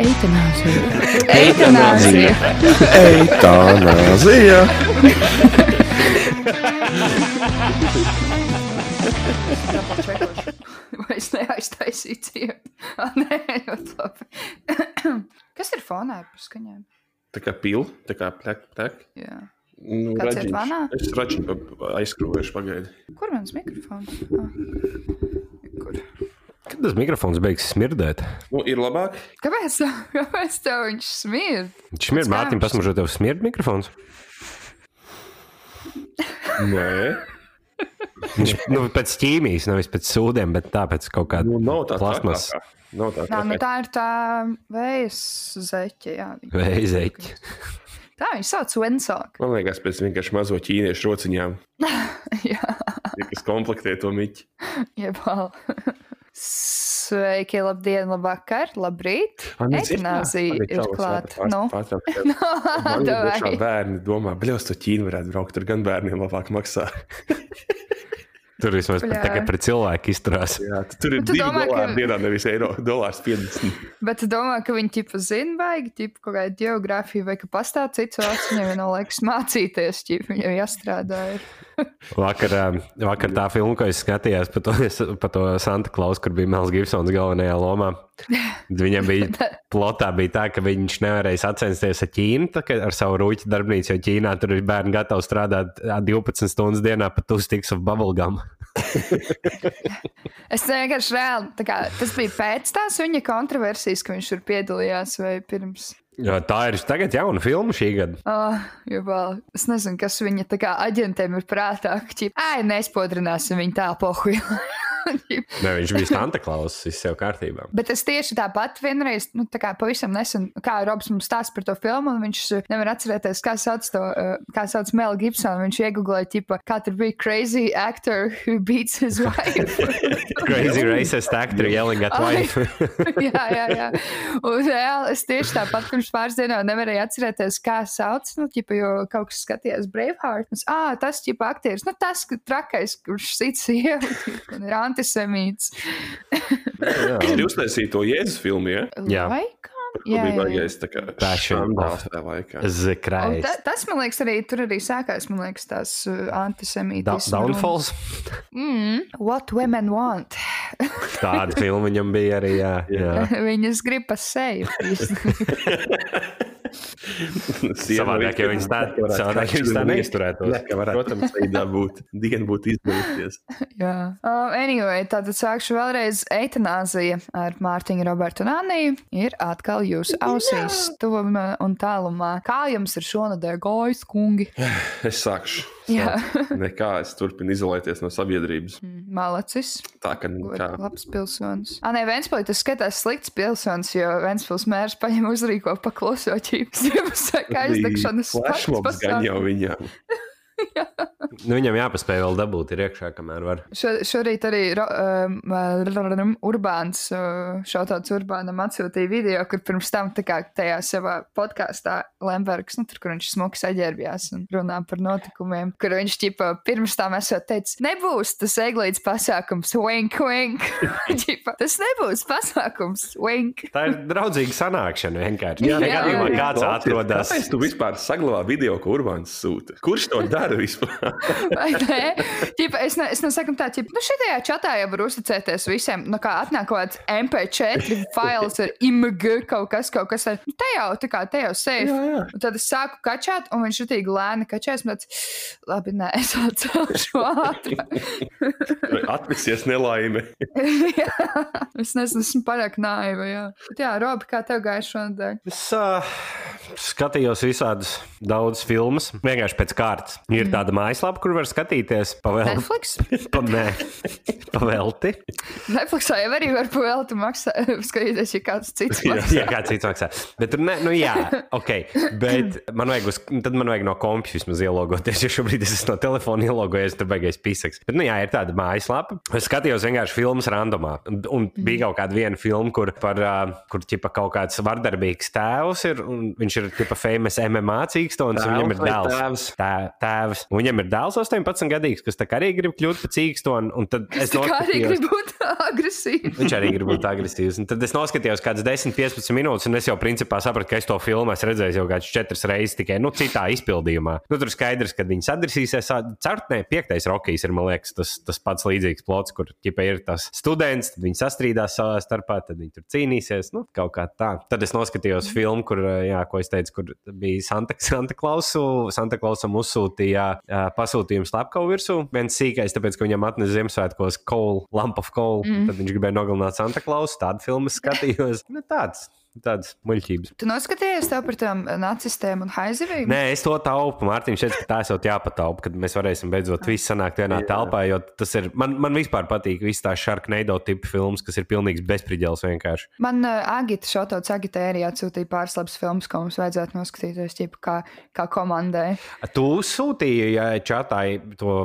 Eitanāzija. Eitanāzija. Eitanāzija. Vai es neaiztaisīju ciet? Ah, nē, ļoti labi. Kas ir fonā ar skaņām? Tā kā pil, tā kā plek, plek. Jā. Nu, Kāds raģiņš. vanā? Es raģiņu aizskrūvēšu pagaidi. Kur mans mikrofons? Ah. Kad tas mikrofons beigs smirdēt? Nu, ir labāk. Kāpēc, tā- kāpēc tev viņš smird? Viņš smird, Mārtiņ, kāpnes. pasmažo tev smird mikrofons. Nē, Viņš nu, pēc ķīmijas, nevis pēc sūdiem, bet tāpēc kaut kāda nu, nav tā plasmas trakākā. Nav tā Nā, nu tā ir tā vējas zeķe. Jā, viņa- veizeķi. tā viņa sauc Wensāk. Man liekas, pēc vienkārši mazo ķīniešu rociņām, jā, tie, kas komplektē to miķi. jebal. Sveiki, labdien, labvakar, labrīt. Eitanāzija ir klāta. Nu, davai. ir bērni domā, bļaus, to ķīnu varētu braukt, tur gan bērniem labāk maksā. Tur vismaz tagad pret cilvēku izturās. Jā, tu- tur ir Tu 2 domā, ka- dolāri dienā, nevis eiro, dolārs 50. Bet es domāju, ka viņi tipa zina, vajag tipa kaut kādu geogrāfiju, vai ka pastāv cits vārds, viņam jau liekas mācīties, ķip, viņam jāstrādā. Ir. Vakar, vakar tā filma, ko es skatījos par to, par to Santa Klausu, kur bija Mels Gibsons galvenajā lomā. Viņam bija plotā bija tā, ka viņš nevarēja sacensties ar Ķīnu ar savu rūķu darbnīcu, jo Ķīnā tur ir bērni gatavi strādāt ā, 12 stundas dienā pat two sticks of bubblegum. Es vienkārši reāli, kā, tas bija pēc tās viņa kontroversijas, ka viņš tur piedalījās vai pirms. Jo tā ir tagad jauna filma šī gada. Oh, vēl, es nezinu, kas viņa tā kā aģentiem ir prātā. Ai, nespodrināsim viņu tā pohuju. Ne, viņš bija Santa Klauss, viss jau kārtībā. Bet es tieši tāpat vienreiz, nu, tā kā pavisam nesen, kā Robs mums stāsta par to filmu, un viņš uh, nevar atcerēties, kā sauc to, uh, kā sauc Mel Gibsonu. Viņš iegooglēja, tipa, kā tur bija crazy actor who beats his wife. Crazy racist actor yelling at wife. jā, jā, jā. Un reāli es tieši tāpat pirms pāris dienām nevarēju atcerēties, kā sauc, nu, ķipa, jo kaut kas skatījās Braveheart. Un, ah, tas, ķipa, aktieris, nu, tas ka trakais, kurš sit sievu, un ir antisemīts. Viņš ir uztaisījis to Jēzus filmu, ja? Jā. Laikam? Jā, Jā, bija jā, jā. baigais tā šandāls of- tajā laikā. Ta, tas, man liekas, arī tur arī sākās, man liekas, tās uh, antisemītas. Downfalls. Mm, what women want. Tāda filma viņam bija arī. Jā, jā. Viņas grib pa seju. Savādāk, ja viņas tā- savādāk, ja viņas tā neizturētos. Ka varētu, protams, veidā būt. Diena būtu izdevusies. Jā, uh, anyway, tātad sākšu vēlreiz. Eitanāzija ar Mārtiņu, Robertu un Anniju ir atkal jūsu ausīs, tuvumā un tālumā. Kā jums ir šonadēļ gājis, kungi? Es sākšu. Jā. Nekā es turpinu izolēties no sabiedrības. Malacis. Tā kā kā, labs pilsonis. Ah, nē, Vēnspēlī tas skatās slikts pilsonis, jo Vēnspils mērs paņem uzrīko pakluso ķīps. Saka, aizdegšanas flashmobs gan jau viņam. Nu, viņam jāpaspēj vēl dabūt ir iekšā, kamēr var. Šo, šorīt arī ro, um, Urbāns, uh, šautauts Urbānam atsūtīja video, kur pirms tam tā kā tajā savā podkāstā Lembergs, nu, tur, kur viņš smuki saģērbjās un runā par notikumiem, kur viņš ķipa pirms tam esot teicis, nebūs tas eglīts pasākums, wink, wink. ķipa, tas nebūs pasākums, wink. Tā ir draudzīga sanākšana vienkārši. Jā, Ja jā, gadījumā jā. kāds atrodas. Kāpēc tu vispār saglabā video, ko Urbāns sūta? Kurš to dara vispār? Vai ne? Ķipa, es, ne, es nesaku tā, ka nu, šajā čatā jau var uzticēties visiem. Nu, kā atnāk kaut kāds MP4 fails ar img kaut kas, kaut kas tāds. Nu, te jau, tā kā te jau safe. Jā, jā. Un tad es sāku kačāt, un viņš jutīgi lēni kačās. Man tāds, labi, nē, es atcelšu ātrāk. Atpūsies nelaime. Jā, es nezinu, esmu pārāk naiva. Jā, Bet jā Robi, kā tev gāja šodien? Es uh, skatījos visādas daudzas filmas. Vienkārši pēc kārtas. Ir tāda mājaslapa, kur var skatīties pavēlti. Netflix? Pa, nē, pavēlti. Netflixā jau arī var pavēlti maksāt, skatīties, ja kāds cits maksā. Jā, kāds cits maksā. Bet tur, ne, nu jā, ok. Bet man vajag, uz, tad man vajag no kompjūta vismaz ielogoties. Jo šobrīd es esmu no telefona ielogojies, tur beigās pisaks. Bet, nu jā, ir tāda mājaslapa. Es skatījos vienkārši filmas randomā. Un, un bija kaut kāda viena filma, kur, par, uh, kur ķipa, kaut kāds vardarbīgs tēvs ir. un Viņš ir tipa famous MMA cīkstons, un viņam ir dēls. tēvs? Tā, tēvs. Tēvs. Un viņam ir dēls 18 gadīgs, kas arī grib kļūt par cīkstoni. Un tad es Es arī gribu būt agresīvs. Viņš arī grib būt agresīvs. Un tad es noskatījos kādas 10, 15 minūtes, un es jau principā sapratu, ka es to filmu esmu redzējis jau kādas četras reizes, tikai nu, citā izpildījumā. Nu, tur skaidrs, ka viņi sadarbosies. Certnē, piektais rokīs ir, man liekas, tas, tas pats līdzīgs plots, kur ķipa, ir tas students, tad viņi sastrīdās savā starpā, tad viņi tur cīnīsies. Nu, kaut kā tā. Tad es noskatījos filmu, kur, jā, ko es teicu, kur bija Santa, Santa Klausu. Santa Klausam uzsūtīja ā, pasūtījumu slepkavu virsū. Viens sīkais, tāpēc, ka viņam atnesa Ziemassvētkos coal, lamp of coal. Mm. Tad viņš gribēja nogalināt Santa Klausu. Tādu filmu skatījos. Nu, tāds. Tādas muļķības. Tu noskatījies tev par tām nacistiem un haizivīm? Nē, es to taupu. Mārtiņš ka tā esot jāpataupa, kad mēs varēsim beidzot visi sanākt vienā Jā. telpā. Jo tas ir. Man, man vispār patīk visas tās Sharknado tipu filmas, kas ir pilnīgs bezspridzels vienkārši. Man uh, Agita Šotots Agita arī atsūtīja pāris labas filmas, ko mums vajadzētu noskatīties, ķipa, kā, kā komandai. Tu sūtīji ja, čatā to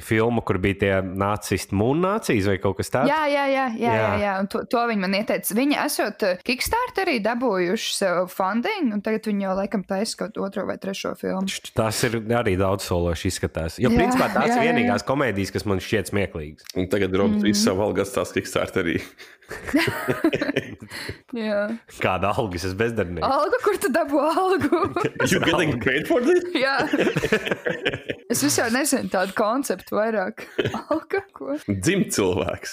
filmu, kur bija tie nacisti, mūnācijas vai kaut kas tāds? Jā, jā, jā, jā, jā, Jā. jā. Un to, to viņi man ieteica. Viņi esot uh, Kickstarter arī dabūjuši sev funding, un tagad viņi jau laikam taisa kaut otro vai trešo filmu. Tas ir arī daudz sološi izskatās. Jo, Jā, principā, tās ir vienīgās komēdijas, kas man šķiet smieklīgas. Un tagad Robs mm. visu savu algu atstās Kickstarter arī. Kāda algas es bezdarbnieks? Alga, kur tu dabū algu? You getting paid for this? jā. Es vispār nezinu tādu konceptu vairāk. Alga, ko? Dzimt cilvēks.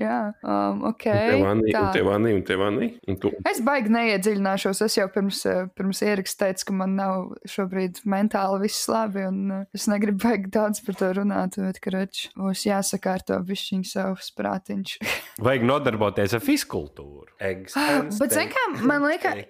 jā, um, ok. Tev Anī, un tā. tev Anī, un tev Anī. Un tu. Es baigi neiedziļināšos. Es jau pirms, eh, pirms ieraksta teicu, ka man nav šobrīd mentāli viss labi, un eh, es negribu baigi daudz par to runāt. Bet, ka reč, būs jāsakārto bišķiņ savs prātiņš. Vajag nodarboties ar fiskultūru. Eggs and Bet, zin kā, man liekas,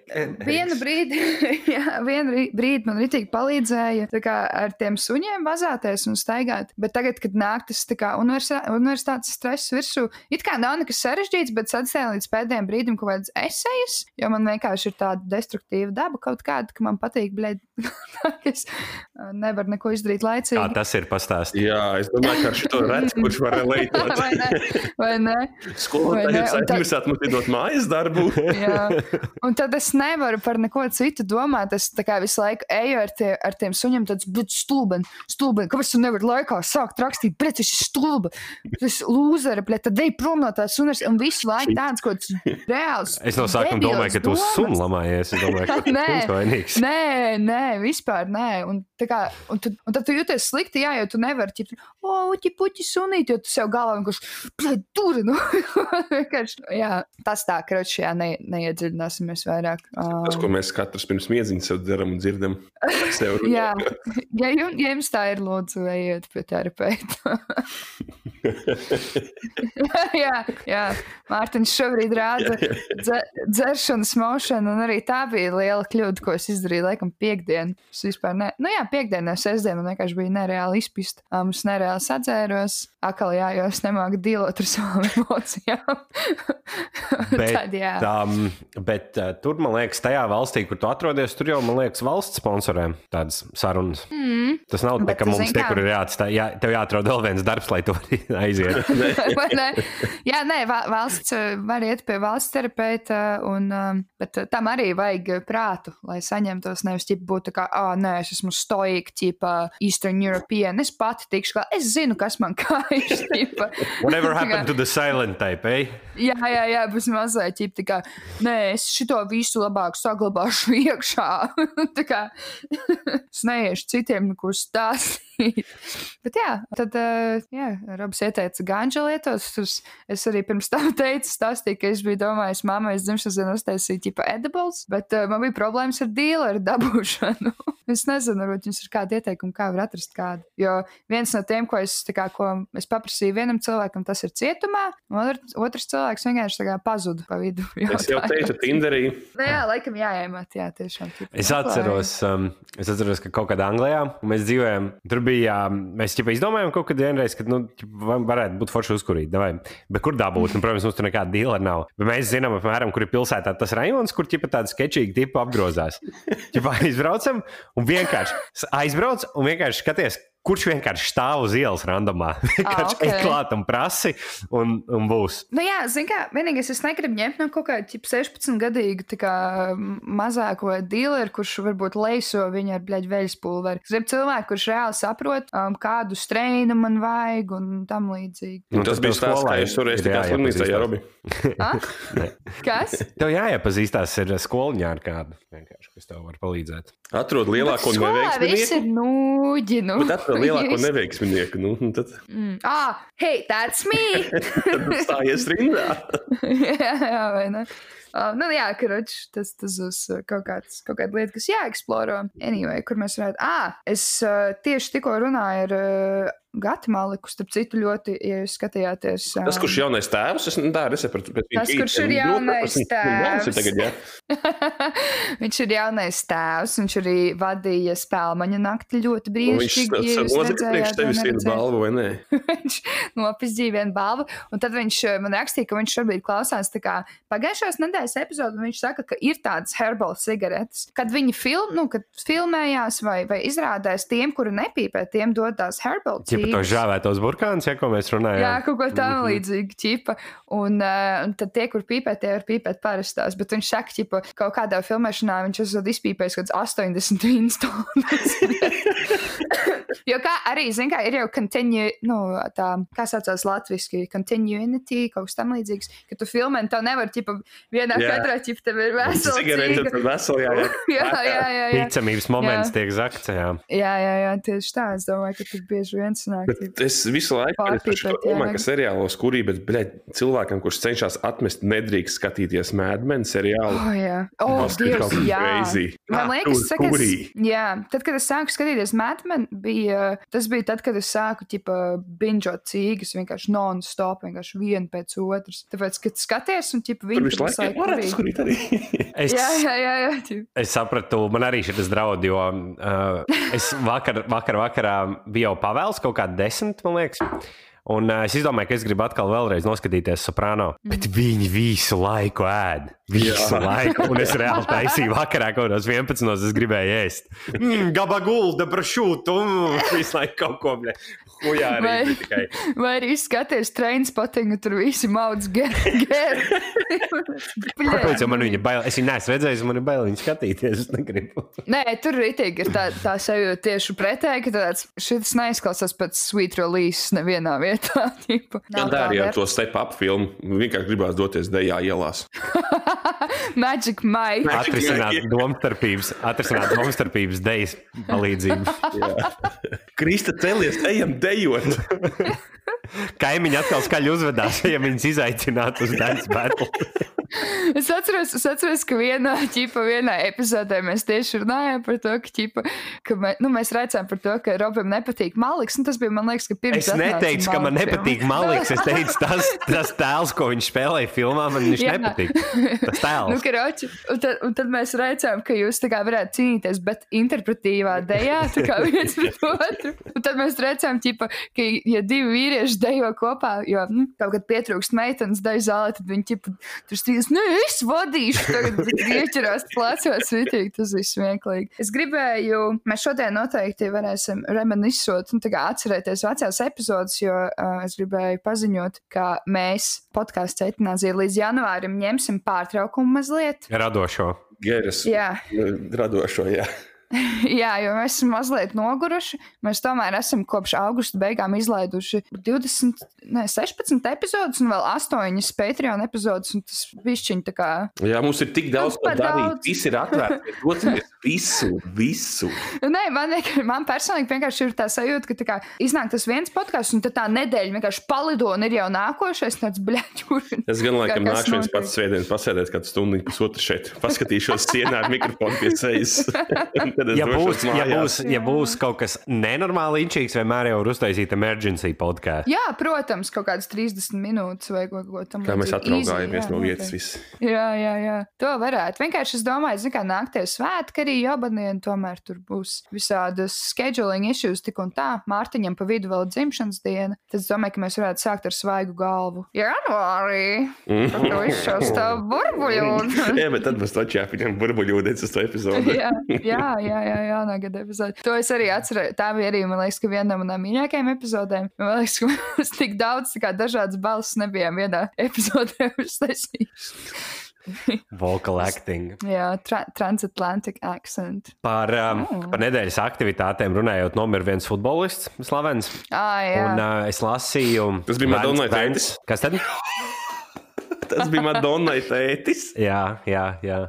vienu eggs. brīdi, jā, vienu rī- brīdi man ritīgi palīdzēja kā, ar tiem suņiem vazāties un staigāt. Bet tagad, kad nāk tas kā universi- universitātes stress virsū, it kā nav nekas sarežģīts, bet sadzēla līdz pēdējiem brīdim kaut kādas esejas, jo man vienkārši ir tāda destruktīva daba kaut kāda, ka man patīk, blēd, es uh, nevaru neko izdarīt Kā laicīgi. tas ir pastāstīt? Jā, es domāju, ka ar šo redz, kurš var relētot. Vai ne? Vai ne? Jūs esat mums iedot mājas darbu. Jā, un tad es nevaru par neko citu domāt. Es tā kā visu laiku eju ar, tie, ar tiem suņiem, tāds - bet stulbeni, stulbeni. Kāpēc tu nevari laikā sākt rakstīt, bet tas ir stulbi, tas ir lūzera, bet tad ej prom no tās sunas un visu laiku tāds kaut kāds reāls. Es no sākuma domāju, ka tu domas. sunu lamājies. Es domāju, ka Nē. tu esi vainīgs. Nē, nē, vispār nē. Un, tā kā, un, tu, un tad tu jūties slikti, jā, jo tu nevari ķipt, o, uķi, puķi, sunīt, jo tu sev galvā vienkārši, blēd, tur, nu, vienkārši, jā, tas tā, ka, jā, ne, neiedziļināsimies vairāk. Tas, ko mēs katrs pirms miedziņas sev dzeram un dzirdam. Sev Jā, ja jums, ja jums tā ir, lūdzu, ejiet pie terapeita. jā, jā, Mārtiņš šobrīd rāda dze, dzeršanas mošanu, un arī tā bija liela kļūda, ko es izdarīju, laikam, piekdien. Es vispār ne, nu jā, piekdien, ne sestdien, man vienkārši bija nereāli izpist. Um, es nereāli sadzēros, akal jā, jo es nemāku dīlot ar savām emocijām. Bet, Tad, jā. um, bet uh, tur, man liekas, tajā valstī, kur tu atrodies, tur jau, man liekas, valsts sponsorē tādas sarunas. Mm. Tas nav tā, ka mums te, kur ir jāatstāj, jā, tev jāatrod vēl viens darbs, lai tu vari aiziet. Vai ne? Jā, nē, va- valsts eh, var iet pie valsts terapeita, un, um, bet eh, tam arī vajag eh, prātu, lai saņemtos. Nevis ķip būt tā kā, ah, nē, es esmu stoika, ķipa Eastern European. Es pati tikšu, kā es zinu, kas man kājas. Whatever happened to the silent type, eh? Jā, jā, jā, būs mazliet ķip, tā kā, nē, es šito visu labāk saglabāšu iekšā. tā kā, es neiešu citiem neko stāstīt. Bet jā, tad, jā, Robs ieteica ganģa lietot. Es, es arī pirms tam teicu, stāstīju, ka es biju domājis, mammai es dzimšanas dienu uztaisīju tipa edibles, bet uh, man bija problēmas ar dīleru dabūšanu. es nezinu, varbūt jums ir kādi ieteikumi, kā var atrast kādu. Jo viens no tiem, ko es, kā, ko es paprasīju vienam cilvēkam, tas ir cietumā, un otrs, otrs cilvēks vienkārši pazuda pa vidu. Es jau teicu, Tinderī. Nu, jā, laikam jāiemet, jā, tiešām. tipa, Es atceros, um, es atceros, ka kaut kādā Anglijā mēs dzīvojām. Tur bija, um, mēs jau izdomājām kaut kad vienreiz, ka, nu, ķipa, va- varētu būt forši uzkurīt. Davai. Bet kur dabūt? Nu, protams, mums tur nekāda dīla nav. Bet mēs zinām, apmēram, kur ir pilsētā tas rajons, kur ķipa tāda sketčīga tipa apgrozās. Ķipa aizbraucam un vienkārši aizbrauc un vienkārši skaties. Kurš vienkārši stāv uz ielas randomā. Vienkārši ok. ej klāt un prasi, un, un būs. Nu, jā, zini, kā vienīgais, es negribu ņemt no kaut kāda 16 gadīga tā kā, m, mazāko dealeru, kurš varbūt leiso viņu ar bļaļu veļas pulveri. Es gribu cilvēku, kurš reāli saprot, um, kādu streinu man vajag un tam līdzīgi. Nu, Tas tad bija skolā kā es toreiz ir tikā slimnīcā, jāiepazīstās. Robi. Ah? Kas? Tev jāiepazīstās ar skoliņā ar kādu, vienkārši, kas tev var palīdzēt. Atrod lielāko Skolā viss ir nūģi. Nu. Atrod lielāko Jūs- neveiksminieku. Nu, tad, Mm. Ah, hey, that's me! tad stājies rindā. jā, jā, vai ne? Uh, nu, jā, karoči, tas, tas būs uh, kaut, kāds, kaut kāda lieta, kas jāeksploro. Anyway, kur mēs varētu. Ah, es uh, tieši tikko runāju ar uh, Gati Maliku, starp citu, ļoti, ja jūs skatījāties. Um, Tas, kurš jaunais tēvs, es tā nesapratu. Tas, kurš ir jaunais ir tēvs. Tagad, jā. viņš ir jaunais tēvs, viņš arī vadīja spēļu nakti ļoti Viņš brīnišķīgi. ja redzējāt vai tevis vienu balvu, vai ne? viņš nopizdīja vienu balvu. Un tad viņš eh, man rakstīja, ka viņš šobrīd klausās tā kā pagājušās nedēļas epizodē. Viņš saka, ka ir tādas herbal cigaretes. Kad viņi film, nu, kad filmējās vai, vai izrādās tiem, kuri nepīpē, tiem dod tās to cigaretes. žāvētos burkānus, ja ko mēs runājam. Jā, kaut ko tādu Mhm. līdzīgu, ķipa. Un, uh, un tad tie, kur pīpē, tie var pīpēt parastās. Bet viņš saka, ka kaut kādā filmēšanā viņš esat izpīpējis kaut kāds 80 instalus. jo kā arī, zin kā, ir jau continue, nu, tā, kā saucās latviski, continuity, kaut kas tam līdzīgs, ka tu filmē, un tev nevar, ķipa, vienā Jā. kadrā, ķipa, tev ir vesela Cigarete, tad veseli, jā, jā. Jā, jā, jā, jā. Ticamības moments tiek zakts. Jā. Jā, jā, jā, tieši tā. Es domāju, ka tur bieži vien sanāk. Bet es visu laiku Pārpīpēt, domāju, jā. ka seriālos, kurī, bet, bļaļ, cilvēkam, kurš cenšas atmest, nedrīkst skatīties mēdmenu seriālu. Oh, jā, oh, Tas ir Dievs, kaut kas jā. crazy. Man Ah, liekas, tur, saka, kurī? es, jā, tad, kad es sāku skatīties Matmanu, bija tas bija tad, kad es sāku ķipa, binžot cīgas vienkārši non-stop, vienkārši vienu pēc otras. Tāpēc, kad skaties un Tur viņi visu laiku varētu skurīt arī. Es, Jā, jā, jā, jā. es sapratu, man arī šis draudz, jo uh, es vakar, vakar vakarā biju jau pavēls kaut kādā desmit, man liekas. Un uh, es izdomāju, ka es gribu atkal vēlreiz noskatīties soprāno. Mm. Bet viņi visu laiku ēd. Visu Jā. laiku. Un es reāli taisīju vakarā, kaut kādos 11. es gribēju ēst. Mm, Gabagulda, brašūtu. Mm, visu laiku kaut ko. Hujā arī Vai- tikai. Vai arī skaties trainspottingu, tur visi maudz geru. Kāpēc man viņa bail? Es viņu neesmu redzējis, man ir bail viņu skatīties. Es negribu. Nē, tur rītīgi ir tā, tā sajūta tieši pretēji, ka tāds šis neizklausās pēc sweet release nevienā vietā. ķipa. Jā, tā arī ar to step-up filmu. Vienkārši gribās doties dejā ielās. Magic Mike. Atrisināt domstarpības, atrisināt domstarpības dejas palīdzību. Krista celies, ejam dejot! Kaimiņi atkal skaļi uzvedās, ja viņas izaicinātu uz dance battle. Es atceros, es atceros, ka vienā, ķipa, vienā epizodē mēs tieši runājām par to, ka, ķipa, ka mē, nu, mēs redzējām par to, ka Robam nepatīk Maliks. un Tas bija, man liekas, ka pirms Es neteicu, ka man nepatīk Maliks. Es teicu, tas, tas tēls, ko viņš spēlēja filmā, man viņš Jā. nepatīk. Tas Nu, tēls. karoči, un, tad, un tad mēs redzējām, ka jūs tā kā varētu cīnīties, bet interpretīvā dejā, tā kā viens pret otru. Un tad mēs redzējām, ķipa, ka, ja divi vīrieši dejo kopā, jo nu, kaut kad pietrūkst meitenes deju zālē, tad viņi ķipa, tur strīdas, nē, es vadīšu, tagad ieķerās plecos, vitīgi, tas ir smieklīgi. Es gribēju, mēs šodien noteikti varēsim reminisot un tā kā atcerēties vecās epizodes, jo uh, es gribēju paziņot, ka mēs podkāstu etnāziju līdz janvārim ņemsim pārtraukumu mazliet. Radošo. Geras, Jā, radošo, jā. jā, jo mēs esam mazliet noguruši. Mēs tomēr esam kopš augusta beigām izlaiduši 20, ne, 16 epizodus un vēl 8 Patreon epizodus. un Tas višķiņ tā kā. Jā, mums ir tik daudz ko par darīt. daudz. Viss ir atvērts. Doties visu, visu. Nē, man, man personīgi vienkārši ir tā sajūta, ka tā kā, iznāk tas viens podkāsts, un tā nedēļa vienkārši palido un ir jau nākošais tāds bļaķis. Es gan laikam nākšu viens pats svētdien pasēdēt kādu stundu, pusotru šeit. Paskatīšos sienā ar mikrofonu pie sejas. Tad es Ja būs, ja, būs, ja būs kaut kas nenormāli inčīgs, vienmēr jau var uztaisīt emergency podkāstu. Jā, protams, kaut kādas 30 minūtes vai kaut ko tamādu. Kā mēs atraugājāmies no vietas. Viss. Jā, jā, jā. To varētu. Vienkārši es domāju, zin, kā nākties svētki arī jobanien, tomēr tur būs visādas scheduling issues tik un tā. Mārtiņam pa vidu vēl dzimšanas diena. Tad es domāju, ka mēs varētu sākt ar svaigu galvu. Janvārī! Par to izšaus tā burbuļu. Jā, bet tad mēs taču jāpieņem burbuļūdens uz to epizodu. jā, jā, jā. Jā, jā, jā, nā, gada epizode. To es arī atceros. Tā bija arī, man liekas, ka viena no manām mīļākajām epizodēm. Man liekas, ka mēs tik daudz, dažādas balss nebijām vienā epizodē uztaisījuši. Vocal acting. Jā, tra transatlantic accent. Par, um, Oh. par nedēļas aktivitātēm runājot, nomira viens futbolists, slavens. Ah, jā. Un uh, es lasīju, Tas bija Madonnai Vance- tētis? Kas tad? Tas bija Madonnai tētis. Jā, jā, jā.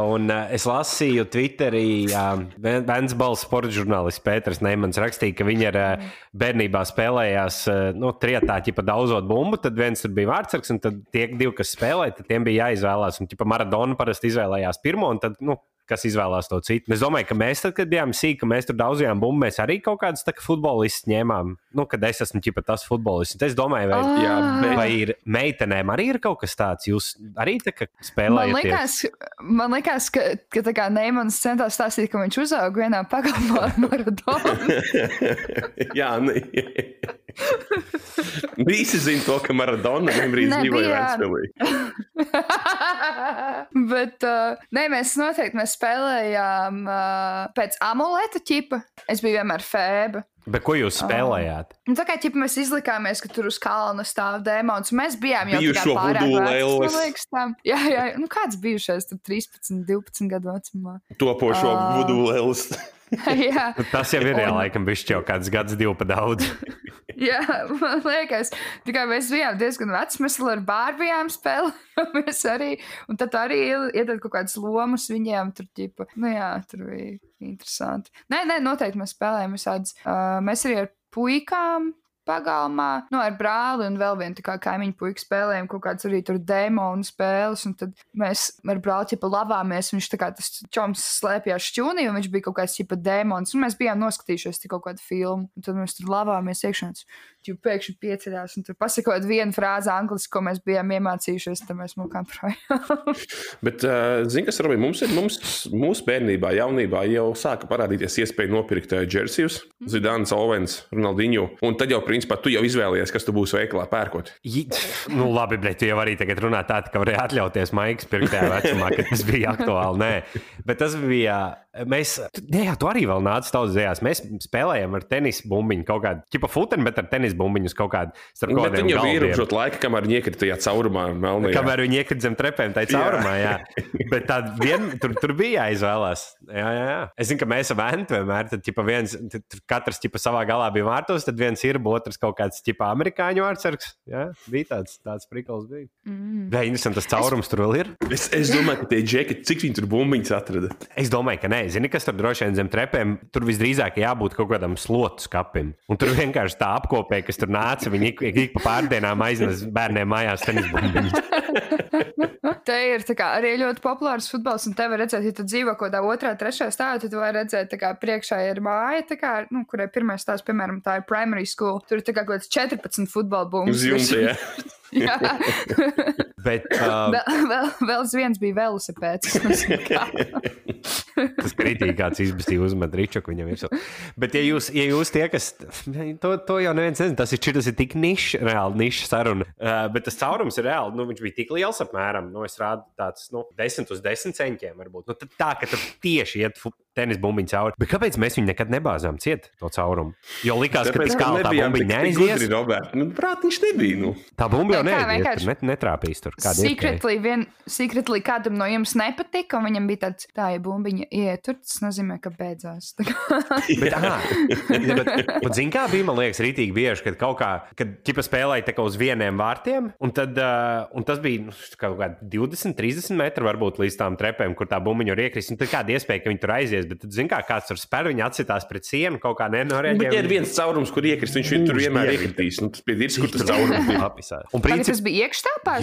Un uh, es lasīju Twitterī, uh, Vēnsbalas sporta žurnālists Pēters Neimans rakstīja, ka viņi ar uh, bērnībā spēlējās uh, nu, trietā, ķipa daudzot bumbu, tad viens tur bija vārdsargs, un tad tie divi, kas spēlēja, tad tiem bija jāizvēlās. Un, ķipa, Maradona parasti izvēlējās pirmo, un tad, nu, kas izvēlās to citu. Es domāju, ka mēs, tad, kad bijām sīki, ka mēs tur daudzījām bumbu, mēs arī kaut kādus tā, kā futbolistus ņēmām. Nu, kad es esmu ķipa tas futbolists, tad es domāju, vai, Ah. Jā, vai ir meitenēm arī ir kaut kas tāds. Jūs arī tā kā Man spēlējat. liekas, man liekas, ka, ka tā kā Neimans centās stāstīt, ka viņš uzauga vienā pagalmā ar Maradonu. Jā, nē. Visi zina to, ka Maradona Nebija. dzīvoja Ventspilī. Bet, uh, nē, mēs noteikti mēs spēlējām uh, pēc amuleta ķipa. Es biju vienmēr fēba. Bet ko jūs spēlējāt? Un tā kā ķipa, mēs izlikāmies, ka tur uz kalna stāv dēmons, mēs bijām jau tādā tam. Jā, jā, nu kāds bijušais, tur 13, 12 gadu vecumā. Topošo Ah. vudulēlis. Nu, tas jau ir Un- laikam, bijis jau kāds gads, divi pa daudz. jā, man liekas, tikai mēs bijām diezgan veci, mēs vēl ar bārbijām spēlējāmies arī, un tad arī iedod kaut kādas lomas viņiem, tur ķipa, nu jā, tur bija interesanti. Nē, nē, noteikti mēs spēlējām visādas, uh, mēs arī ar puikām pagalmā, nu, ar brāli un vēl vienu kaimiņu puiku spēlējām kaut kādas arī tur demonu spēles, un tad mēs ar brāli ķipa lavāmies, viņš tā kā tas čoms slēpjās šķūnī, un viņš bija kaut kāds ķipa demons, un mēs bijām noskatījušies kaut kādu filmu, un tad mēs tur lavāmies iekšā, viņš pēkšņi pieceļās, un tur pasakot vienu frāzi angliski, ko mēs bijām iemācījušies, tad mēs mokām projām. Bet, uh, zini, kas Robin, mums ir mums, mūsu bērnībā, jaunībā jau sāka parādīties iespēja nopirkt uh, džersijus, Zidāns, Ovens, Ronaldinho. Un tad jau, principā, tu jau izvēlējies, kas tu būsi veikalā pērkot. Ji- Nu, labi, bet tu jau arī tagad runā tā, ka varēja atļauties maigas pirkt tajā vecumā, kad tas bija aktuāli. Nē, bet tas bija. Mēs, nē, jā, tu arī vēl nāc tautas dzējās. Mēs spēlējām ar tenis bumbiņu kaut kādu, tipa futeni, bet ar tenis bumbiņu uz kaut kādu starp kaut Bet kādiem viņi jau galdiem. ierobežot laika, kamēr viņi iekrita tajā caurumā, melnajā. Kamēr viņi iekrita zem trepēm, tā ir caurumā, jā. Bet tad vien, tur, tur bija jāizvēlās. Jā, jā, jā. Es zinu, ka mēs ar Ventu vienmēr, tad ķipa, viens, tad tur katrs ķipa, savā galā bija vārtos, tad viens ir, otrs kaut kāds ķipa, amerikāņu vārdsargs. Jā, bija tāds, tāds prikals. Bija. Mm. Vai interesanti, tas caurums tur vēl ir? Es, es domāju, ka tie džeki, cik viņi tur bumbiņas atrada. Es domāju, ka nē, zini, kas tur droši vien zem trepēm. Tur visdrīzāk jābūt kaut kādam slotu skapim. Un tur vienkārši tā apkopē, kas tur nāca. Viņi ik, ik, ik pa pārdienām aiznes bērniem mājās tenis bumbiņas. Te ir tā kā, arī ļoti populārs futbols, un te var redzēt, ja tu dzīvo kaut kādā otrā, trešā stāvā, tad tu vari redzēt, ka priekšā ir māja, tā kā, nu, kurai pirmais stāvs, piemēram, tā ir primary school. Tur ir tā kā kaut kāds 14 futbola bumbas. Uz jumta, jā. Bet uh, vēl, vēl, vēl viens bija velosipēds. Tas kritīgi kāds izbēstīja uzmet Ričaku viņam virsū. Bet, ja jūs, ja jūs tie, kas to, to jau neviens nezina, tas ir, tas ir tik nišs, reāli nišs saruna. Uh, bet tas caurums ir reāli, nu, viņš bija tik liels apmēram, nu, es rādu tāds, nu, 10 uz 10 centiiem varbūt. Nu, tā, ka tur tieši iet tenis bumbiņu cauri. Bet kāpēc mēs viņu nekad nebāzām ciet to caurumu? Jo likās, ka Tāpēc, tas ka kā tā bumbiņa neaizies. gudri. Nu, prāt, viņš nebija. Nu. Tā bumba jau kā vienkārši- tur net, netrāpīs tur. Secretly, vien, secretly kādam no jums nepatika, un viņam bija tāds, tā, ja bumbiņa iet tur, tas nozīmē, ka beidzās. Tā kā- Bet, aha, ja, bet, bet zin, kā bija, man liekas, rītīgi bieži, kad kaut kā, kad ķipa spēlēja tā kā uz vieniem vārtiem, un, tad, uh, un tas bija nu, kaut kādi 20, 30 metri varbūt līdz tām trepēm, kur tā bumbiņa ir iekrist. Un tad kāda iespēja, ka viņi tur aizies, bet tad, zin, kā kāds tur spēr, viņi atsitās pret sienu, kaut kā Bet, nenorēģē. ja ir viens caurums, kur iekrist, viņš tur vienmēr iekritīs. Nu, tas bija ir, kur tas caurums bija. Un Tagad principā, tas bija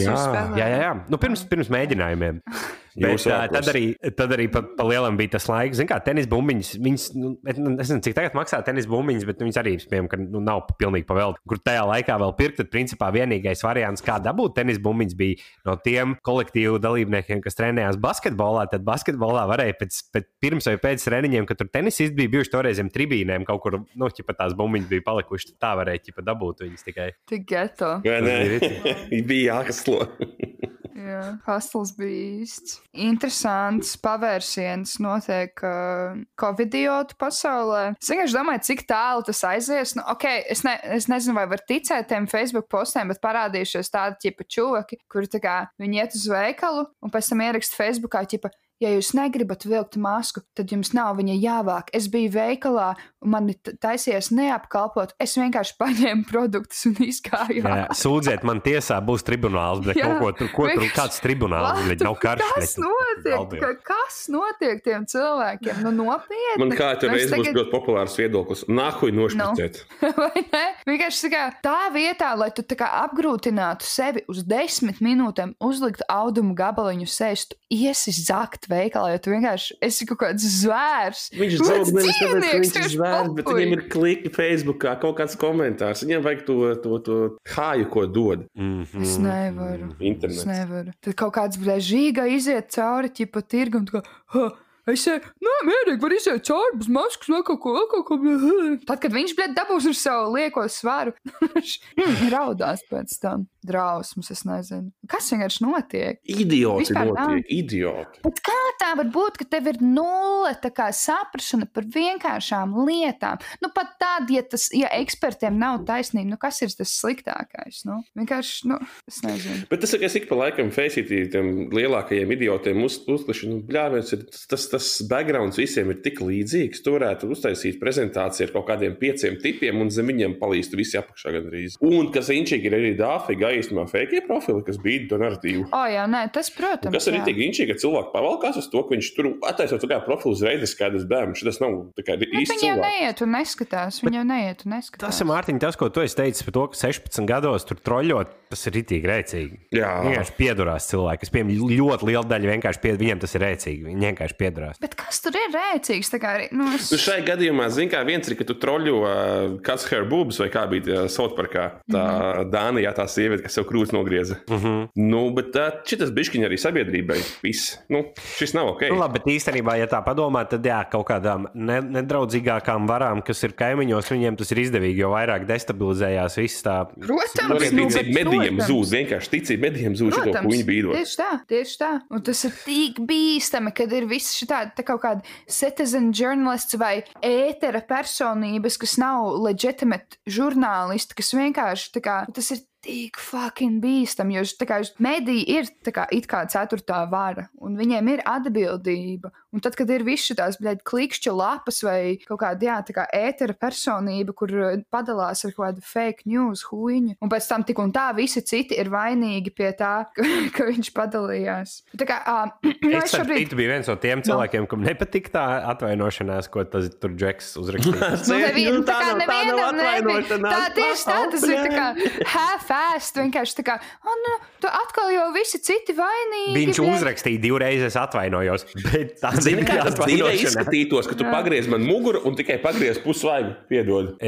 jūs spēlējāt? Jā, jā, jā. Nu, pirms, pirms mēģinājumiem. Bet, uh, tad arī, tad arī pa, pa lielam bija tas laiks, kā tenis bumbiņas. Viņas, nu, es nezinu, cik tagad maksā tenis bumbiņas, bet nu, viņas arī, piemēram, ka, nu, nav pilnīgi pavēlti. Kur tajā laikā vēl pirkt, tad principā vienīgais variants, kā dabūt tenis bumbiņas, bija no tiem kolektīvu dalībniekiem, kas trenējās basketbolā. Tad basketbolā varēja pēc, pēc pirms vai pēc treniņiem, kad tur tenisisti bija bijuši toreiz zem tribīnēm, kaut kur, nu, ķipa tās bumbiņas bija palikušas. Tā varēja ķipa dabūt viņas tikai. Tik geto. Vai ne? bija bija jākaslo. Jā, hostels bija īsts. Interesants pavērsiens notiek uh, Covid-19 pasaulē. Es vienkārši domāju, cik tālu tas aizies. Nu, okay, es, ne, es nezinu, vai var ticēt tiem Facebook postiem, bet parādījušies tādi tipi čūvaki, kuri tā kā viņi iet uz veikalu un pēc tam ierakst Facebookā, tipa, ja jūs negribat vilkt masku, tad jums nav viņa jāvāk. Es biju veikalā, man taisies neapkalpot. Es vienkārši paņēmu produktus un izgāju. Jā, sūdziet, man tiesā būs tribunāls, bet jā, kaut ko tur, ko tur kāds tribunāls, bet nav karš. Kas notiek? Ka, kas notiek tiem cilvēkiem? Nu, nopietni. Man kā tur reiz tagad... būs ļoti populārs viedoklis. Nahuj nošķirtiet. No. Vai ne? Vienkārši tā, kā, tā vietā, lai tu apgrūtinātu sevi uz desmit minūtēm, uzlikt audumu gabaliņu sēst, iesi zakt veikalā, jo tu vienkārši esi kaut kāds zvērs. Viņš zaudē nevis tāpēc, ka viņš ir zvērs, bet viņam ir kliki Facebookā, kaut kāds komentārs. Viņam vajag to, to, to hāju, ko dod. Mm -hmm. Es nevaru. Internets. Es nevaru. Tad kaut kāds brīžīga iziet cauri ķipa tirgu un tā kā, Es teicu, nē, mierīgi, var iziet cauri bez maskas, vai kaut ko, kaut ko. Tad, kad viņš bija dabūs ar savu lieko svaru, viņš raudās pēc tam. Drausmas, es nezinu. Kas vienkārši notiek? Idioti Vispār notiek, tā? idioti. Bet kā tā var būt, ka tev ir nulle saprašana par vienkāršām lietām? Nu, pat tad, ja, tas, ja ekspertiem nav taisnība, nu, kas ir tas sliktākais? Nu, vienkārši, nu, es nezinu. Bet tas, kas ik pa laikam feisītī tiem lielākajiem idiotiem uz, uzklišana, nu, bļāviens ir tas, tas backgrounds visiem ir tik līdzīgs. Tu varētu uztaisīt prezentāciju ar kaut kādiem pieciem tipiem, un zem viņiem palīst visi apakšā gandrīz. Un kas inčīgi ir arī dāfīgi, īstenībā fake profili, kas bija to narratīvu. O, jā, nē, tas, protams. Un kas arī tik inčīgi, ka cilvēki pavalkās uz to, ka viņš tur attaisot kā profilu uzreiz skaidrs bērns. Tas nav nu, īsti. Viņi jau neiet un neskatās. Viņi jau neiet un neskatās. Tas ir Mārtiņ, tas, ko tu esi teicis par to, ka 16 gados tur troļļot, tas ir ritīgi rēcīgi. Jā. Vienkārši piedurās cilvēki. Es pieņemu ļoti lielu daļu vienkārši pie, viņiem tas ir rēcīgi. Viņi vienkārši piedurās izskatās. Bet kas tur ir rēcīgs? Arī, nu, es... nu, šai gadījumā, zini, kā viens ir, ka tu troļļo uh, kāds hair boobs vai kā bija Southparkā. Tā mm -hmm. Dānijā tā sieviete, kas sev krūtis nogrieza. Mm -hmm. Nu, bet tā, šis bišķiņa arī sabiedrībai. Viss. Nu, šis nav ok. Nu, labi, bet īstenībā, ja tā padomā, tad jā, kaut kādām ne, nedraudzīgākām varām, kas ir kaimiņos, viņiem tas ir izdevīgi, jo vairāk destabilizējās viss tā. Protams, nu, ticība medijiem zūd, vienkārši ticība medijiem zūd, ko viņi bīdo. Tieši tā, tieši tā. Un tas ir tik bīstami, kad ir viss šī tāda tā kaut kāda citizen journalists vai ētera personības, kas nav legitimate žurnālisti, kas vienkārši kā, tas ir tik fucking bīstami, jo kā, mediji ir kā, it kā ceturtā vara, un viņiem ir atbildība. Un tad, kad ir visi tās klikšķa lapas vai kaut kāda jā, kā ētera personība, kur uh, padalās ar kādu fake news huīņu, un pēc tam tik un tā visi citi ir vainīgi pie tā, ka, ka viņš padalījās. Tā kā, uh, nu, es šobrīd... Tu biji viens no tiem cilvēkiem, no. kam nepatika tā atvainošanās, ko tas tur Džeks uzrakstīja. nu, nevien, tā kā nevienam nevienam. Tā tieši tā, tas ir tā kā half fast, vienkārši tā kā, oh, nu, tu atkal jau visi citi vainīgi. Viņš uzrakstīja divreiz, es atvainojos. Bet tā zini, kā tas dzīvē izskatītos, ka tu pagriez man muguru un tikai pagriez pusvaigu. Piedod.